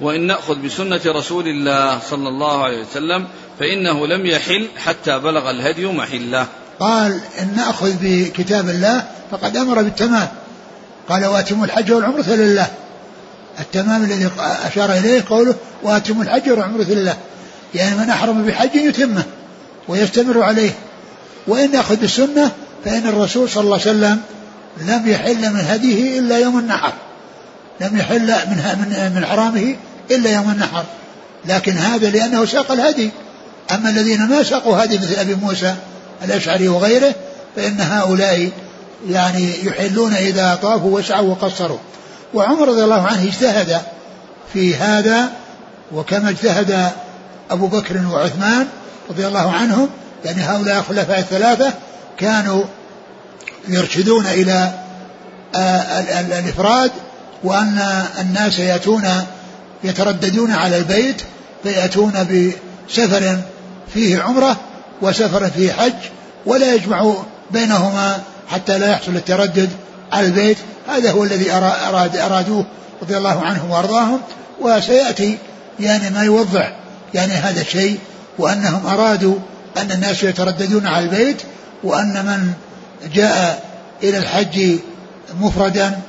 [SPEAKER 1] وإن نأخذ بسنة رسول الله صلى الله عليه وسلم فإنه لم يحل حتى بلغ الهدي محله.
[SPEAKER 2] قال إن نأخذ بكتاب الله فقد أمر بالتمام. قال وأتموا الحج والعمرة لله. التمام الذي أشار إليه قوله وأتموا الحج والعمرة لله. يعني من أحرم بحج يتمه ويستمر عليه. وإن نأخذ بالسنة فإن الرسول صلى الله عليه وسلم لم يحل من هديه إلا يوم النحر. لم يحل من من من حرامه إلا يوم النحر. لكن هذا لأنه ساق الهدي. أما الذين ما ساقوا هدي مثل أبي موسى الأشعري وغيره فإن هؤلاء يعني يحلون إذا طافوا وسعوا وقصروا. وعمر رضي الله عنه اجتهد في هذا وكما اجتهد أبو بكر وعثمان رضي الله عنهم يعني هؤلاء الخلفاء الثلاثة كانوا يرشدون إلى الإفراد وأن الناس يأتون يترددون على البيت فيأتون بسفر فيه عمرة وسفر فيه حج ولا يجمع بينهما حتى لا يحصل التردد على البيت. هذا هو الذي أراد أرادوه رضي الله عنهم وأرضاهم وسيأتي يعني ما يوضح يعني هذا الشيء وأنهم أرادوا أن الناس يترددون على البيت وأن من جاء إلى الحج مفردا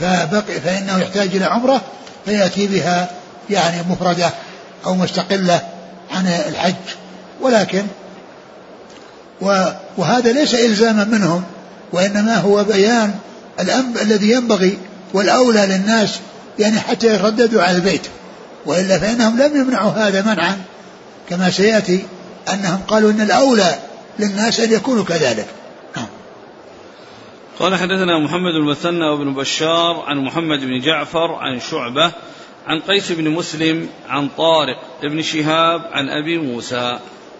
[SPEAKER 2] فبقي فإنه يحتاج إلى عمرة فيأتي بها يعني مفردة أو مستقلة عن الحج ولكن وهذا ليس إلزاما منهم وإنما هو بيان الأمر الذي ينبغي والأولى للناس يعني حتى يرددوا على البيت وإلا فإنهم لم يمنعوا هذا منعا كما سيأتي أنهم قالوا أن الأولى للناس أن يكونوا كذلك.
[SPEAKER 1] قال حدثنا محمد المثنى وابن بشار عن محمد بن جعفر عن شعبة عن قيس بن مسلم عن طارق بن شهاب عن أبي موسى.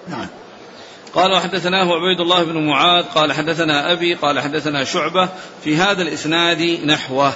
[SPEAKER 1] نعم. قال وحدثناه عبيد الله بن معاذ قال حدثنا أبي قال حدثنا شعبة في هذا الإسناد نحوه.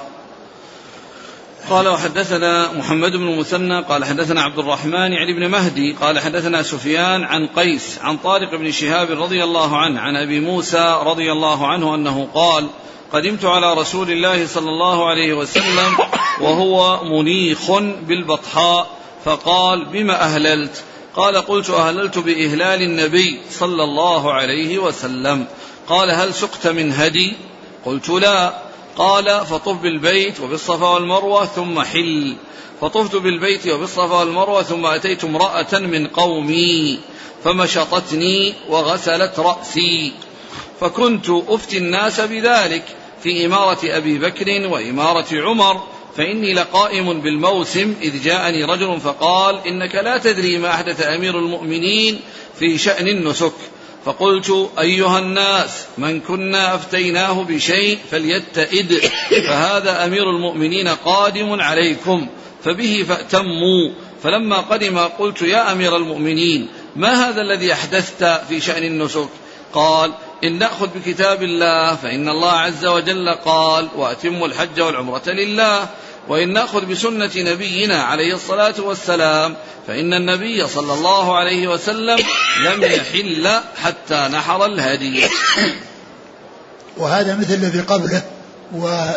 [SPEAKER 1] قال وحدثنا محمد بن المثنى قال حدثنا عبد الرحمن يعني بن مهدي قال حدثنا سفيان عن قيس عن طارق بن شهاب رضي الله عنه عن أبي موسى رضي الله عنه أنه قال قدمت على رسول الله صلى الله عليه وسلم وهو منيخ بالبطحاء فقال بما أهللت؟ قال قلت أهللت بإهلال النبي صلى الله عليه وسلم. قال هل سقت من هدي؟ قلت لا. قال فطف بالبيت وبالصفا والمروة ثم حل. فطفت بالبيت وبالصفا والمروة ثم أتيت امرأة من قومي فمشطتني وغسلت رأسي. فكنت أفتي الناس بذلك في إمارة أبي بكر وإمارة عمر فإني لقائم بالموسم إذ جاءني رجل فقال إنك لا تدري ما أحدث أمير المؤمنين في شأن النسك. فقلت أيها الناس من كنا أفتيناه بشيء فليتئد فهذا أمير المؤمنين قادم عليكم فبه فأتموا. فلما قدم قلت يا أمير المؤمنين ما هذا الذي أحدثت في شأن النسك؟ قال إن نأخذ بكتاب الله فإن الله عز وجل قال وأتموا الحج والعمرة لله. وإن نأخذ بسنة نبينا عليه الصلاة والسلام فإن النبي صلى الله عليه وسلم لم يحل حتى نحر الهدي.
[SPEAKER 2] وهذا مثل الذي قبله و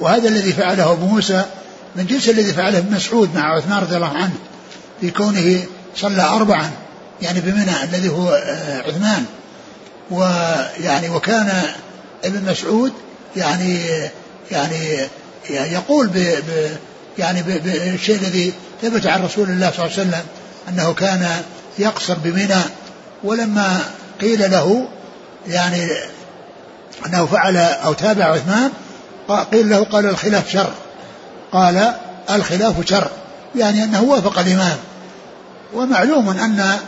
[SPEAKER 2] وهذا الذي فعله أبو موسى من جنس الذي فعله ابن مسعود مع عثمان رضي الله عنه في كونه صلى أربعا يعني بمنى الذي هو آه، عثمان. ويعني وكان ابن مسعود يعني يعني يقول ب يعني بالشيء الذي ثبت عن رسول الله صلى الله عليه وسلم أنه كان يقصر بمنى ولما قيل له يعني أنه فعل أو تابع عثمان قيل له قال الخلاف شر. قال الخلاف شر يعني أنه وافق الإمام. ومعلوم أن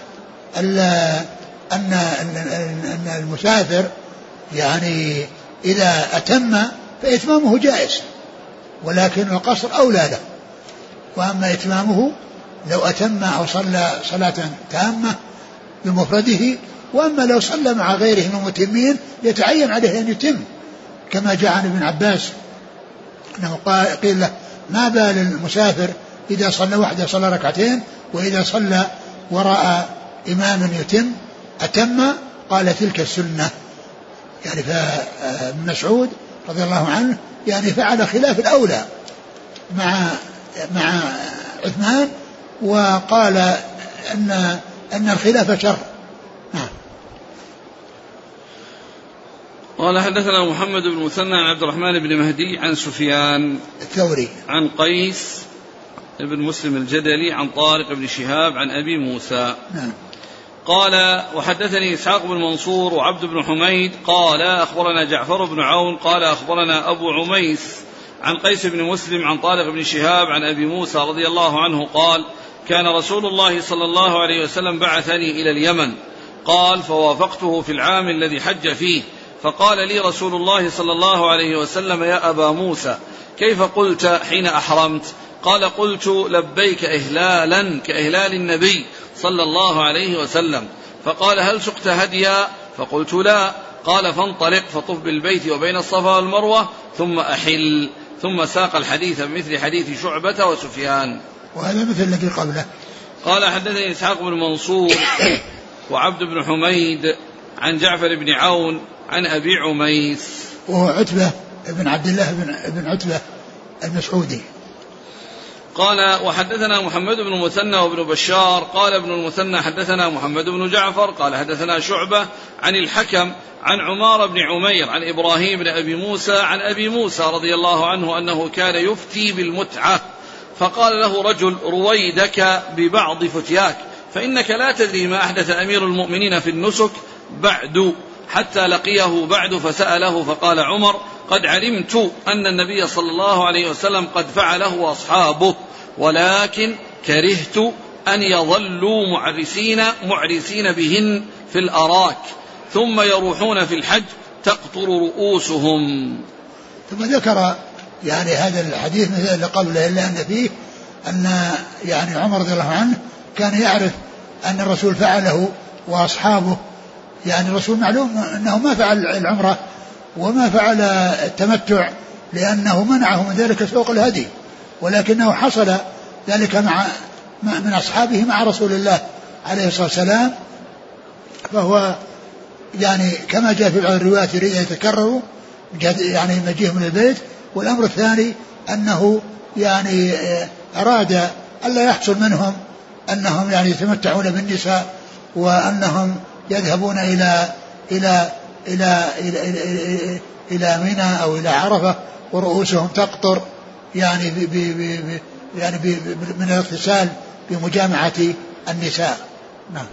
[SPEAKER 2] أن أن المسافر يعني إذا أتم فإتمامه جائز. ولكن القصر أولى له. وأما إتمامه لو أتم أو صلى صلاة تامة بمفرده وأما لو صلى مع غيره من المتمين يتعين عليه أن يتم. كما جاء عن ابن عباس أنه قيل له ما بال المسافر إذا صلى وحده صلى ركعتين وإذا صلى وراء إمام يتم أتم؟ قال تلك السنة. يعني فابن مسعود رضي الله عنه يعني فعل خلاف الأولى مع مع عثمان وقال أن أن الخلاف شر. نعم.
[SPEAKER 1] قال حدثنا محمد بن مثنى عن عبد الرحمن بن مهدي عن سفيان
[SPEAKER 2] الثوري.
[SPEAKER 1] عن قيس بن مسلم الجدلي عن طارق بن شهاب عن أبي موسى. نعم. قال وحدثني إسحاق بن منصور وعبد بن حميد قال أخبرنا جعفر بن عون قال أخبرنا أبو عميس عن قيس بن مسلم عن طارق بن شهاب عن أبي موسى رضي الله عنه قال كان رسول الله صلى الله عليه وسلم بعثني إلى اليمن. قال فوافقته في العام الذي حج فيه. فقال لي رسول الله صلى الله عليه وسلم يا أبا موسى كيف قلت حين أحرمت؟ قال قلت لبيك إهلالا كإهلال النبي صلى الله عليه وسلم. فقال هل سقت هديا؟ فقلت لا. قال فانطلق فطف بالبيت وبين الصفا والمروة ثم أحل. ثم ساق الحديث بمثل حديث شعبة وسفيان.
[SPEAKER 2] وهذا مثل الذي قبله.
[SPEAKER 1] قال حدثني إسحاق بن منصور وعبد بن حميد عن جعفر بن عون عن أبي عميس.
[SPEAKER 2] وهو عتبة بن عبد الله بن, بن عتبة المسعودي.
[SPEAKER 1] قال وحدثنا محمد بن المثنى وابن بشار. قال ابن المثنى حدثنا محمد بن جعفر. قال حدثنا شعبة عن الحكم عن عمار بن عمير عن إبراهيم بن أبي موسى عن أبي موسى رضي الله عنه أنه كان يفتي بالمتعة. فقال له رجل رويدك ببعض فتياك فإنك لا تدري ما أحدث أمير المؤمنين في النسك بعد حتى لقيه بعد فسأله فقال عمر قد علمت أن النبي صلى الله عليه وسلم قد فعله وأصحابه ولكن كرهت أن يظلوا معرسين معرسين بهن في الأراك ثم يروحون في الحج تقطر رؤوسهم.
[SPEAKER 2] ثم ذكر يعني هذا الحديث مثل اللي قبله إلا أن فيه أن يعني عمر رضي الله عنه كان يعرف أن الرسول فعله وأصحابه. يعني الرسول معلوم أنه ما فعل العمرة وما فعل التمتع لأنه منعه من ذلك سوق الهدي ولكنه حصل ذلك مع من أصحابه مع رسول الله عليه الصلاة والسلام. فهو يعني كما جاء في بعض الروايات يريد أن يتكرروا يعني مجيء من البيت. والأمر الثاني أنه يعني أراد ألا يحصل منهم أنهم يعني يتمتعون بالنساء وأنهم يذهبون إلى إلى إلى إلى, إلى, إلى, إلى منى أو إلى عرفة ورؤوسهم تقطر يعني ب ب ب يعني ب من الاغتسال بمجامعة النساء. نعم.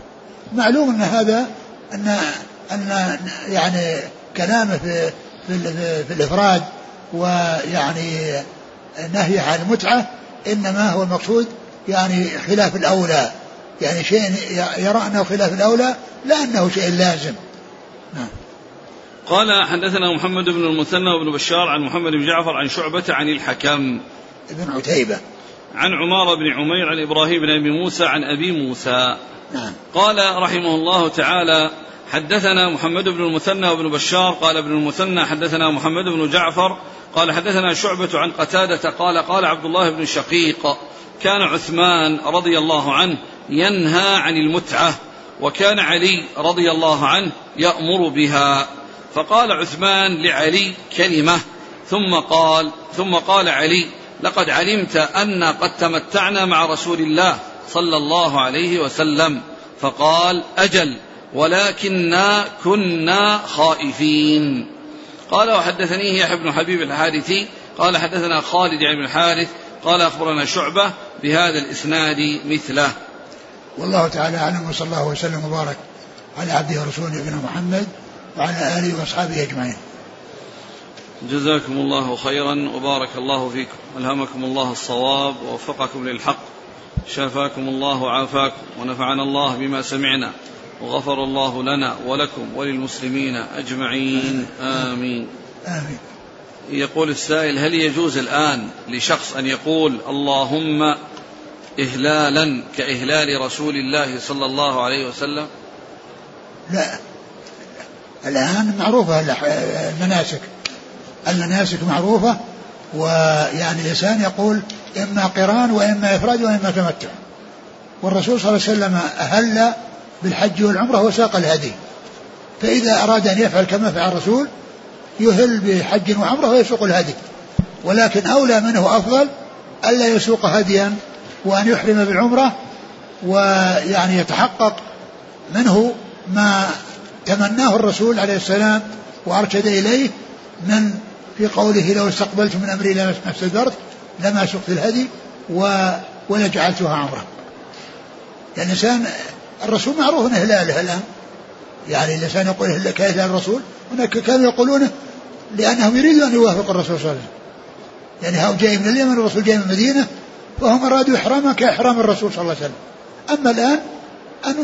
[SPEAKER 2] معلوم أن هذا أن أن يعني كلامه في في, في الإفراد ويعني نهي عن المتعة إنما هو المقصود يعني خلاف الأولى. يعني شيء يرى أنه خلاف الأولى لا أنه شيء لازم. نعم.
[SPEAKER 1] قال حدثنا محمد بن المثنى وابن بشار عن محمد بن جعفر عن شعبة عن الحكم.
[SPEAKER 2] ابن عتيبة.
[SPEAKER 1] عن عمارة بن عمير عن إبراهيم بن أبي موسى عن أبي موسى.
[SPEAKER 2] نعم.
[SPEAKER 1] قال رحمه الله تعالى حدثنا محمد بن المثنى وابن بشار قال ابن المثنى حدثنا محمد بن جعفر قال حدثنا شعبة عن قتادة قال قال عبد الله بن شقيق كان عثمان رضي الله عنه ينهى عن المتعة وكان علي رضي الله عنه يأمر بها. فقال عثمان لعلي كلمة ثم قال ثم قال علي لقد علمت أن قد تمتعنا مع رسول الله صلى الله عليه وسلم. فقال أجل ولكنا كنا خائفين. قال وحدثنيه يحيى بن حبيب الحارثي. قال حدثنا خالد بن الحارث. قال أخبرنا شعبة بهذا الإسناد مثله.
[SPEAKER 2] والله تعالى أعلم وصلى الله وسلم وبارك على عبده ورسوله نبينا محمد. وعلى آله وأصحابه أجمعين.
[SPEAKER 1] جزاكم الله خيرا وبارك الله فيكم. ألهمكم الله الصواب ووفقكم للحق. شافاكم الله وعافاكم ونفعنا الله بما سمعنا. وغفر الله لنا ولكم وللمسلمين أجمعين. آمين.
[SPEAKER 2] آمين.
[SPEAKER 1] يقول السائل هل يجوز الآن لشخص أن يقول اللهم إهلالا كإهلال رسول الله صلى الله عليه وسلم؟
[SPEAKER 2] لا. الآن معروفة المناسك. المناسك معروفة ويعني الإنسان يقول إما قران وإما إفراد وإما تمتع. والرسول صلى الله عليه وسلم أهل بالحج والعمرة وساق الهدي. فإذا أراد أن يفعل كما فعل الرسول يهل بحج وعمرة ويسوق الهدي. ولكن أولى منه أفضل ألا يسوق هديا وأن يحرم بالعمرة ويعني يتحقق منه ما تمناه الرسول عليه السلام وأرشد إليه من في قوله لو استقبلت من أمري لما استدرت لما سقت الهدي و ولجعلتها عمرة. يعني الإنسان الرسول معروف أنه هلاله الآن يعني الإنسان يقول كهلال الرسول؟ هناك كانوا يقولونه لأنهم يريدون أن يوافقوا الرسول صلى الله عليه وسلم. يعني هؤلاء جاي من اليمن والرسول جاي من المدينة فهم أرادوا إحرامه كإحرام الرسول صلى الله عليه وسلم. أما الآن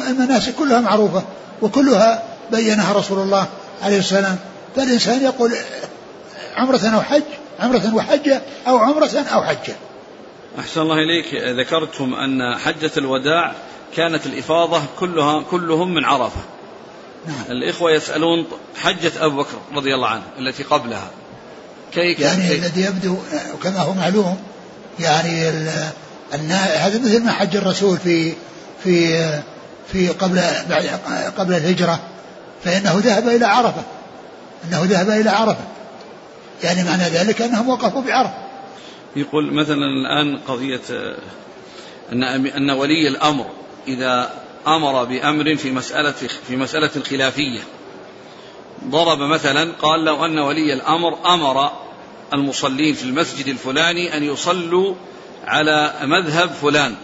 [SPEAKER 2] المناسك كلها معروفة وكلها بينها رسول الله عليه السلام. فالإنسان يقول عمرة أو حج عمرة وحجة أو عمرة أو حجة.
[SPEAKER 1] أحسن الله إليك. ذكرتم أن حجة الوداع كانت الإفاضة كلها كلهم من عرفة.
[SPEAKER 2] نعم.
[SPEAKER 1] الإخوة يسألون حجة أبو بكر رضي الله عنه التي قبلها.
[SPEAKER 2] كيف يعني كيف الذي يبدو كما هو معلوم يعني هذا مثل ما حج الرسول في في في قبل قبل الهجرة. فإنه ذهب إلى عرفة. أنه ذهب إلى عرفة. يعني معنى ذلك أنهم وقفوا بعرفة
[SPEAKER 1] يقول مثلا الآن قضية أن أن ولي الأمر إذا أمر بأمر في مسألة في مسألة خلافية ضرب مثلا قال لو أن ولي الأمر أمر المصلين في المسجد الفلاني أن يصلوا على مذهب فلان.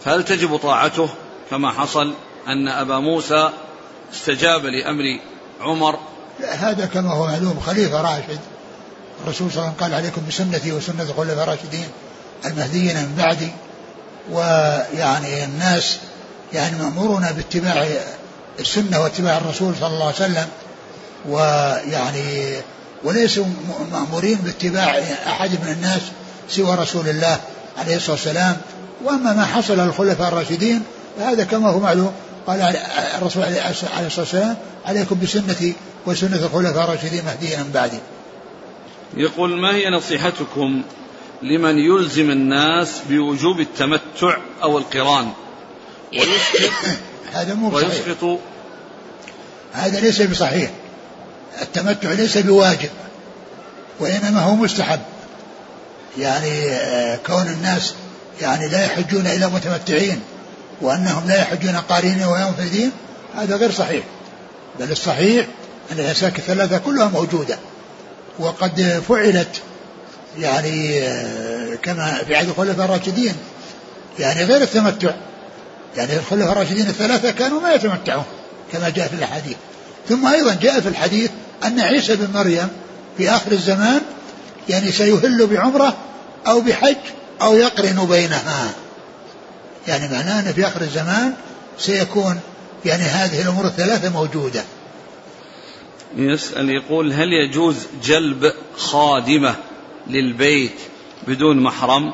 [SPEAKER 1] فهل تجب طاعته كما حصل؟ أن أبا موسى استجاب لأمر عمر.
[SPEAKER 2] لا هذا كما هو معلوم خليفة راشد. الرسول صلى الله عليه وسلم قال عليكم بسنتي وسنة الخلفاء الراشدين المهديين من بعدي. ويعني الناس يعني مأمورون باتباع السنة واتباع الرسول صلى الله عليه وسلم. ويعني وليسوا مأمورين باتباع أحد من الناس سوى رسول الله عليه الصلاة والسلام. وأما ما حصل للخلفاء الراشدين فهذا كما هو معلوم قال الرسول عليه الصلاة والسلام عليكم بسنتي وسنة الخلفاء الراشدين المهديين من بعدي.
[SPEAKER 1] يقول ما هي نصيحتكم لمن يلزم الناس بوجوب التمتع أو القران؟ ويسقط (coughs)
[SPEAKER 2] هذا مو صحيح
[SPEAKER 1] ويسقط.
[SPEAKER 2] هذا ليس بصحيح. التمتع ليس بواجب وإنما هو مستحب. يعني آه، كون الناس يعني لا يحجون إلا متمتعين. وأنهم لا يحجون قارنين وينفذين هذا غير صحيح. بل الصحيح أن الأساك الثلاثة كلها موجودة. وقد فعلت يعني آه، كما في عهد الخلفاء الراشدين يعني غير التمتع. يعني الخلفاء الراشدين الثلاثة كانوا ما يتمتعون كما جاء في الحديث ثم أيضا جاء في الحديث أن عيسى بن مريم في آخر الزمان يعني سيهل بعمرة أو بحج أو يقرن بينها. يعني معناه أن في آخر الزمان سيكون يعني هذه الأمور الثلاثة موجودة.
[SPEAKER 1] يسأل يقول هل يجوز جلب خادمة للبيت بدون محرم؟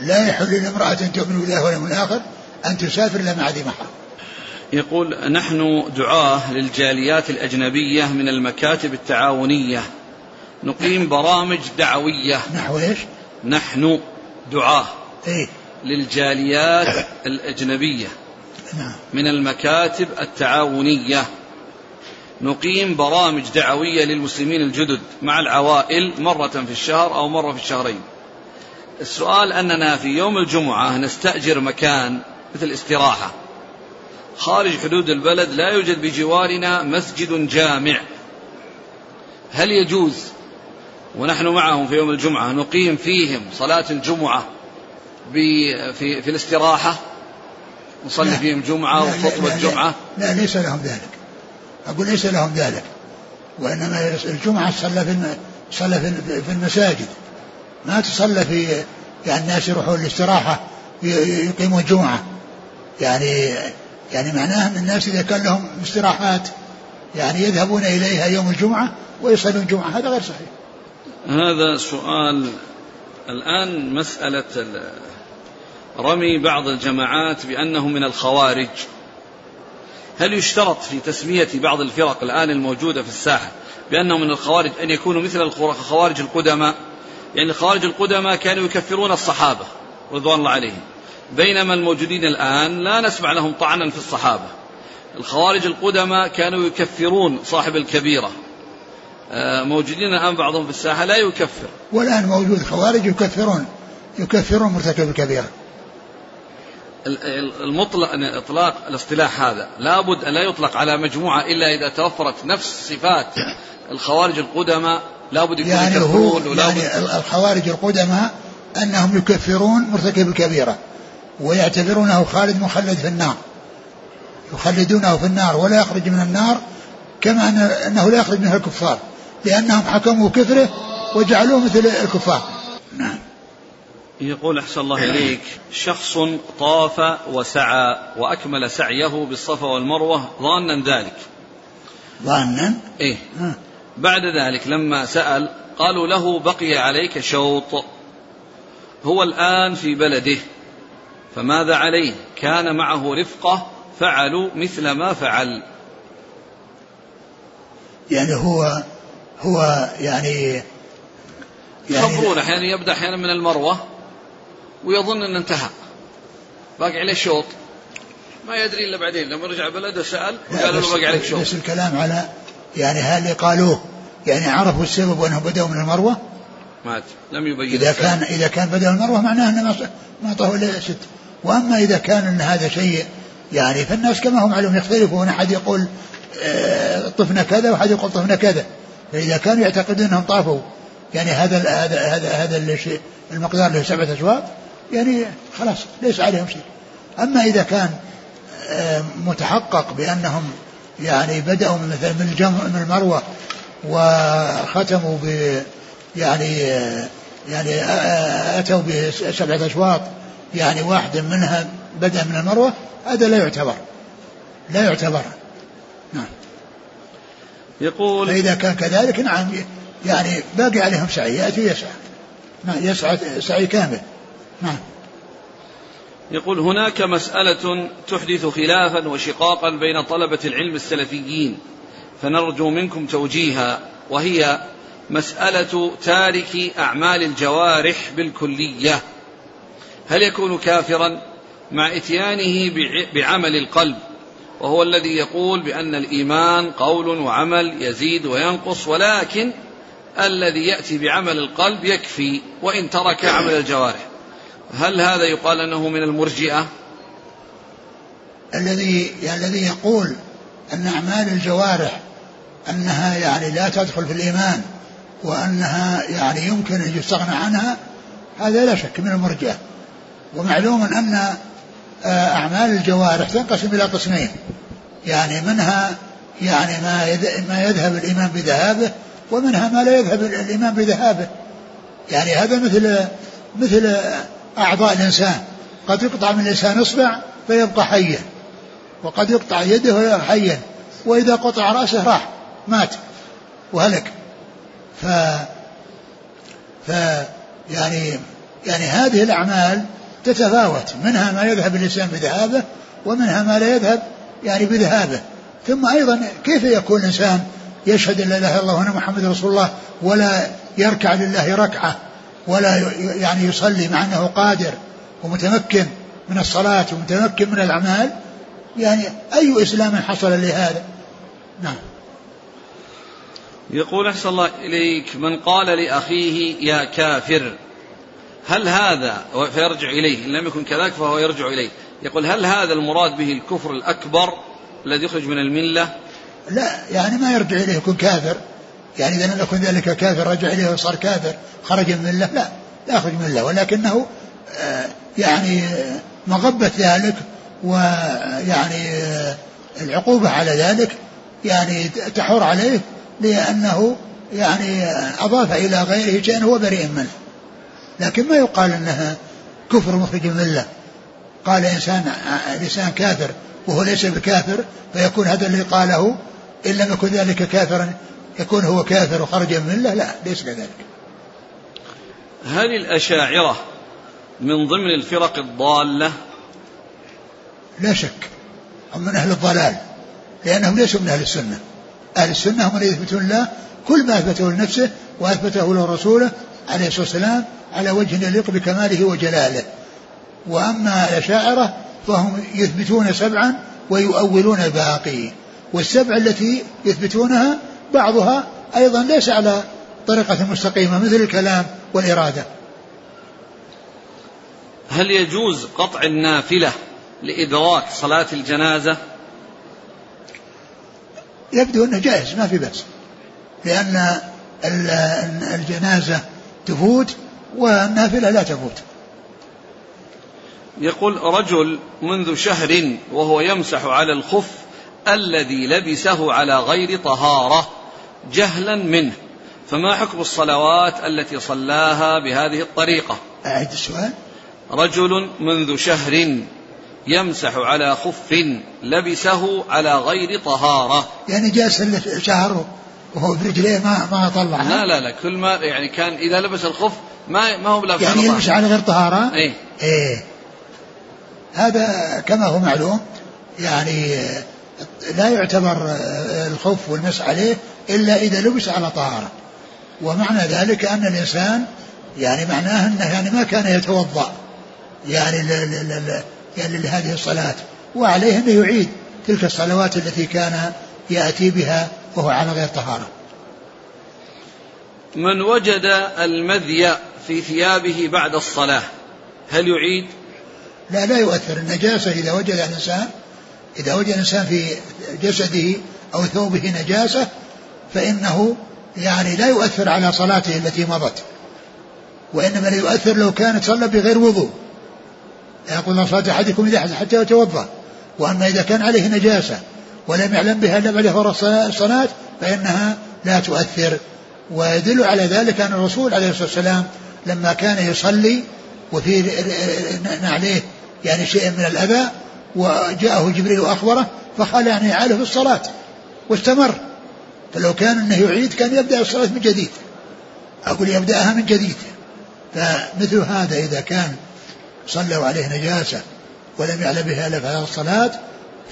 [SPEAKER 2] لا يحل لامرأة تؤمن بالله واليوم الآخر أن تسافر إلا مع ذي محرم.
[SPEAKER 1] يقول نحن دعاة للجاليات الأجنبية من المكاتب التعاونية. نقيم برامج دعوية.
[SPEAKER 2] نحو إيش؟
[SPEAKER 1] نحن دعاة.
[SPEAKER 2] إيه.
[SPEAKER 1] للجاليات (laughs) الأجنبية
[SPEAKER 2] نعم.
[SPEAKER 1] من المكاتب التعاونية. نقيم برامج دعوية للمسلمين الجدد مع العوائل مرة في الشهر أو مرة في الشهرين. السؤال أننا في يوم الجمعة نستأجر مكان مثل استراحة. خارج حدود البلد لا يوجد بجوارنا مسجد جامع. هل يجوز؟ ونحن معهم في يوم الجمعة نقيم فيهم صلاة الجمعة. في, في الاستراحة نصلي
[SPEAKER 2] لا.
[SPEAKER 1] فيهم جمعة
[SPEAKER 2] لا- لا-
[SPEAKER 1] وخطبة
[SPEAKER 2] لا-
[SPEAKER 1] جمعة
[SPEAKER 2] لا ليس لهم ذلك. أقول ليس لهم ذلك وإنما الجمعة تصلى في تصلى في- المساجد. ما تصلى في يعني الناس يروحون الاستراحة ي- يقيمون جمعة. يعني يعني معناه أن الناس إذا كان لهم استراحات يعني يذهبون إليها يوم الجمعة ويصلون جمعة. هذا غير صحيح.
[SPEAKER 1] هذا سؤال الآن مسألة رمي بعض الجماعات بأنه من الخوارج. هل يشترط في تسمية بعض الفرق الآن الموجودة في الساحة بأنه من الخوارج أن يكونوا مثل الخوارج القدماء؟ يعني الخوارج القدماء كانوا يكفرون الصحابة رضوان الله عليهم. بينما الموجودين الآن لا نسمع لهم طعنا في الصحابة. الخوارج القدماء كانوا يكفرون صاحب الكبيرة. آه، موجودين الآن بعضهم في الساحة لا يكفر.
[SPEAKER 2] والآن موجود خوارج يكفرون يكفرون مرتكب الكبيرة.
[SPEAKER 1] ال- ال- المطلق إطلاق الاصطلاح هذا. لابد أن لا يطلق على مجموعة إلا إذا توفرت نفس صفات الخوارج القدماء. لابد يكونوا
[SPEAKER 2] يعني هو
[SPEAKER 1] يكفرون
[SPEAKER 2] يعني الخوارج القدماء أنهم يكفرون مرتكب الكبيرة ويعتبرونه خالد مخلد في النار يخلدونه في النار ولا يخرج من النار كما أنه لا يخرج منها الكفار لأنهم حكموا كفره وجعلوه مثل الكفار. نعم.
[SPEAKER 1] يقول أحسن الله إليك شخص طاف وسعى وأكمل سعيه بالصفا والمروة ظانا ذلك.
[SPEAKER 2] ظانا؟
[SPEAKER 1] إيه.
[SPEAKER 2] ها.
[SPEAKER 1] بعد ذلك لما سأل قالوا له بقي عليك شوط. هو الآن في بلده. فماذا عليه؟ كان معه رفقة فعلوا مثل ما فعل.
[SPEAKER 2] يعني هو هو يعني
[SPEAKER 1] يخبرون أحيانا يبدأ أحيانا من المروة. ويظن إنه انتهى. باقي عليه شوط. ما يدري إلا بعدين. لما رجع بلده وقالوا
[SPEAKER 2] بس-
[SPEAKER 1] له باقي عليك شوط.
[SPEAKER 2] بس الكلام على يعني هل قالوه يعني عرفوا السبب وأنهم بدأوا من المروة؟
[SPEAKER 1] مات لم يبين
[SPEAKER 2] إذا. كان إذا كان بدل المروة معناه أنه ما ما طهوا إلا ست. وأما إذا كان أن هذا شيء يعني فالناس كما هم معلوم يختلفون أحد يقول آه، طفنا كذا وأحد يقول طفنا كذا. فإذا كانوا يعتقدون أنهم طافوا يعني هذا ال- هذا هذا هذا الشيء المقدار له سبعة أشواط. يعني خلاص ليس عليهم شيء. أما إذا كان آه، متحقق بأنهم يعني بدأوا من مثلا من الجمع من المروة وختموا ب يعني يعني أتوا بسبعة أشواط يعني واحدة منها بدأ من المروة هذا لا يعتبر. لا يعتبر. نعم.
[SPEAKER 1] يقول
[SPEAKER 2] فإذا كان كذلك نعم يعني باقي عليهم سعي يأتي يسعى. نعم يسعى سعي كامل. نعم.
[SPEAKER 1] يقول هناك مسألة تحدث خلافا وشقاقا بين طلبة العلم السلفيين فنرجو منكم توجيها وهي مسألة تارك أعمال الجوارح بالكلية. هل يكون كافرا مع إتيانه بعمل القلب؟ وهو الذي يقول بأن الإيمان قول وعمل يزيد وينقص ولكن الذي يأتي بعمل القلب يكفي وإن ترك عمل الجوارح. هل هذا يقال أنه من المرجئة؟
[SPEAKER 2] الذي يعني الذي يقول أن أعمال الجوارح أنها يعني لا تدخل في الإيمان وأنها يعني يمكن أن يستغنى عنها هذا لا شك من المرجئة. ومعلوم أن آه، أعمال الجوارح تنقسم إلى قسمين. يعني منها يعني ما ما يذهب الإيمان بذهابه ومنها ما لا يذهب الإيمان بذهابه. يعني هذا مثل مثل أعضاء الإنسان. قد يقطع من الإنسان إصبع فيبقى حيا. وقد يقطع يده ويبقى حيا. وإذا قطع رأسه راح مات وهلك. ف ف يعني يعني هذه الأعمال تتفاوت. منها ما يذهب الإنسان بذهابه ومنها ما لا يذهب يعني بذهابه. ثم أيضا كيف يكون الإنسان يشهد أن لا إله إلا الله وأن محمد رسول الله ولا يركع لله ركعة؟ ولا يعني يصلي مع أنه قادر ومتمكن من الصلاة ومتمكن من الأعمال يعني أي إسلام حصل لهذا؟ نعم.
[SPEAKER 1] يقول أحسن الله إليك من قال لأخيه يا كافر هل هذا؟ فيرجع إليه إن لم يكن كذلك فهو يرجع إليه. يقول هل هذا المراد به الكفر الأكبر الذي يخرج من الملة؟
[SPEAKER 2] لا يعني ما يرجع إليه يكون كافر. يعني إذا لم يكن ذلك كافر رجع إليه وصار كافر خرج من الملة لا لا يخرج من الله ولكنه آه، يعني مغبة ذلك ويعني آه، العقوبة على ذلك يعني تحور عليه لأنه يعني أضاف إلى غيره شيئا هو بريء منه. لكن ما يقال أنها كفر مخرج من الملة. قال إنسان لسان كافر وهو ليس بكافر فيكون هذا الذي قاله إن لم يكن ذلك كافرا يكون هو كافر وخرج من الملة؟ لا ليس كذلك.
[SPEAKER 1] هل الأشاعرة من ضمن الفرق الضالة.
[SPEAKER 2] لا شك هم من أهل الضلال لأنهم ليسوا من أهل السنة. أهل السنة هم الذين يثبتون الله كل ما أثبته لنفسه وأثبته لرسوله عليه الصلاة والسلام على وجه يليق بكماله وجلاله. وأما الأشاعرة فهم يثبتون سبعا ويؤولون الباقي. والسبع التي يثبتونها بعضها أيضا ليس على طريقة مستقيمة مثل الكلام والإرادة.
[SPEAKER 1] هل يجوز قطع النافلة لإدراك صلاة الجنازة؟
[SPEAKER 2] يبدو أنه جائز ما في بأس. لأن الجنازة تفوت والنافلة لا تفوت.
[SPEAKER 1] يقول رجل منذ شهر وهو يمسح على الخف الذي لبسه على غير طهارة جهلا منه. فما حكم الصلوات التي صلاها بهذه الطريقة؟
[SPEAKER 2] أعد السؤال.
[SPEAKER 1] رجل منذ شهر يمسح على خف لبسه على غير طهارة.
[SPEAKER 2] يعني جالس شهر وهو برجليه ما ما طلع.
[SPEAKER 1] لا لا لا كل ما يعني كان إذا لبس الخف ما ما هو بلابس
[SPEAKER 2] يعني يلبس على غير طهارة؟
[SPEAKER 1] إيه.
[SPEAKER 2] إيه. هذا كما هو معلوم يعني لا يعتبر الخوف والمسح عليه إلا إذا لبس على طهارة. ومعنى ذلك أن الإنسان يعني معناه أنه يعني ما كان يتوضأ. يعني يعني لهذه الصلاة. وعليه أنه يعيد تلك الصلوات التي كان يأتي بها وهو على غير طهارة.
[SPEAKER 1] من وجد المذي في ثيابه بعد الصلاة هل يعيد؟
[SPEAKER 2] لا لا يؤثر. النجاسة إذا وجد الإنسان إذا وجد الإنسان في جسده أو ثوبه نجاسة فإنه يعني لا يؤثر على صلاته التي مضت وإنما لا يؤثر لو كانت صلى بغير وضوء. يقول صلاة أحدكم إذا حتى يتوضأ وأما إذا كان عليه نجاسة ولم يعلم بها إلا بعد فرض الصلاة فإنها لا تؤثر. ويدل على ذلك أن الرسول عليه الصلاة والسلام لما كان يصلي وفي نعليه يعني شيء من الأذى وجاءه جبريل وأخبره فقال يعني يعاله في الصلاة واستمر. فلو كان أنه يعيد كان يبدأ الصلاة من جديد. أقول يبدأها من جديد. فمثل هذا إذا كان صلوا عليه نجاسة ولم يعلم بها إلا في الصلاة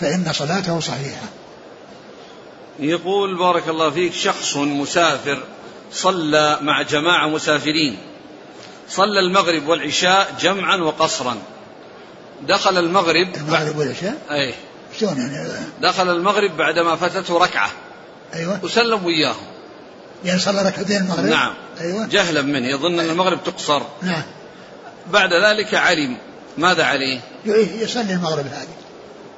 [SPEAKER 2] فإن صلاته صحيحة.
[SPEAKER 1] يقول بارك الله فيك شخص مسافر صلى مع جماعة مسافرين. صلى المغرب والعشاء جمعا وقصرا. دخل المغرب
[SPEAKER 2] المغرب والعشاء
[SPEAKER 1] أي
[SPEAKER 2] شلون يعني؟
[SPEAKER 1] دخل المغرب بعدما فاتته ركعة.
[SPEAKER 2] أيوة.
[SPEAKER 1] وسلم وياهم
[SPEAKER 2] يعني صلى ركعتين المغرب؟
[SPEAKER 1] نعم.
[SPEAKER 2] أيوة.
[SPEAKER 1] جهلا منه. يظن أن المغرب تقصر.
[SPEAKER 2] نعم.
[SPEAKER 1] بعد ذلك علم. ماذا عليه؟
[SPEAKER 2] يصلي المغرب هذه.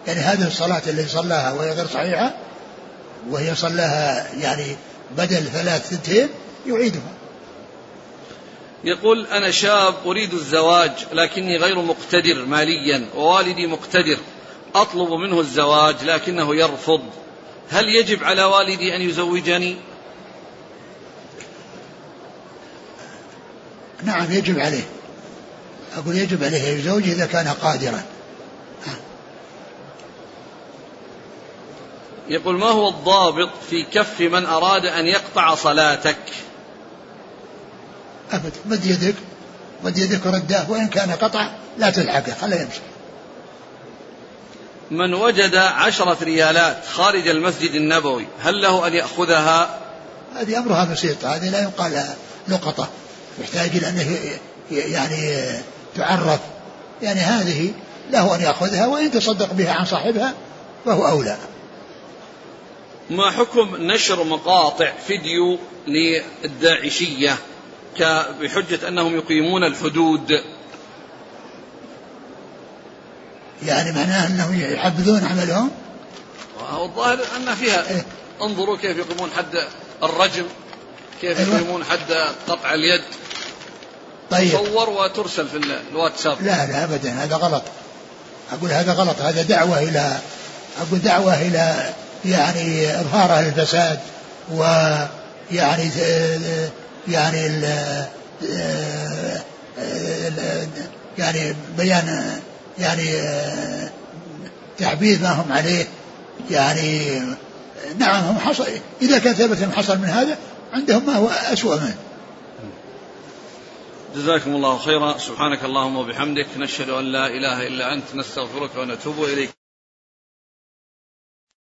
[SPEAKER 2] يعني هذه الصلاة اللي صلاها وهي غير صحيحة وهي صلاها يعني بدل ثلاث ثنتين يعيدها.
[SPEAKER 1] يقول أنا شاب أريد الزواج لكني غير مقتدر ماليا ووالدي مقتدر. أطلب منه الزواج لكنه يرفض. هل يجب على والدي أن يزوجني؟
[SPEAKER 2] نعم يجب عليه. أقول يجب عليه يزوج إذا كان قادرا.
[SPEAKER 1] يقول ما هو الضابط في كف من أراد أن يقطع صلاتك؟
[SPEAKER 2] أبد مد يدك مد يدك رداه وإن كان قطع لا تلحقه. خله يمشي.
[SPEAKER 1] من وجد عشرة ريالات خارج المسجد النبوي هل له أن يأخذها؟
[SPEAKER 2] هذه أمرها بسيطة هذه لا يقال لقطة. يحتاج إلى أنه يعني تعرف. يعني هذه له أن يأخذها وإن تصدق بها عن صاحبها فهو أولى.
[SPEAKER 1] ما حكم نشر مقاطع فيديو للداعشية؟ بحجة أنهم يقيمون الحدود.
[SPEAKER 2] يعني معناه أنهم يحبذون عملهم؟
[SPEAKER 1] والظاهر أن فيها إيه؟ انظروا كيف يقيمون حد الرجم كيف أيوة. يقيمون حد قطع اليد. طيب. تصور وترسل في الواتساب.
[SPEAKER 2] لا لا ابدا هذا غلط. أقول هذا غلط هذا دعوة إلى أقول دعوة إلى يعني إظهار أهل الفساد ويعني يعني ال يعني بيان يعني تعبير ما هم عليه. يعني نعم هم حصل إذا كان ثبت حصل من هذا عندهم ما هو اسوء منه.
[SPEAKER 1] جزاكم الله خيرا. سبحانك اللهم وبحمدك. نشهد أن لا إله إلا أنت. نستغفرك ونتوب إليك.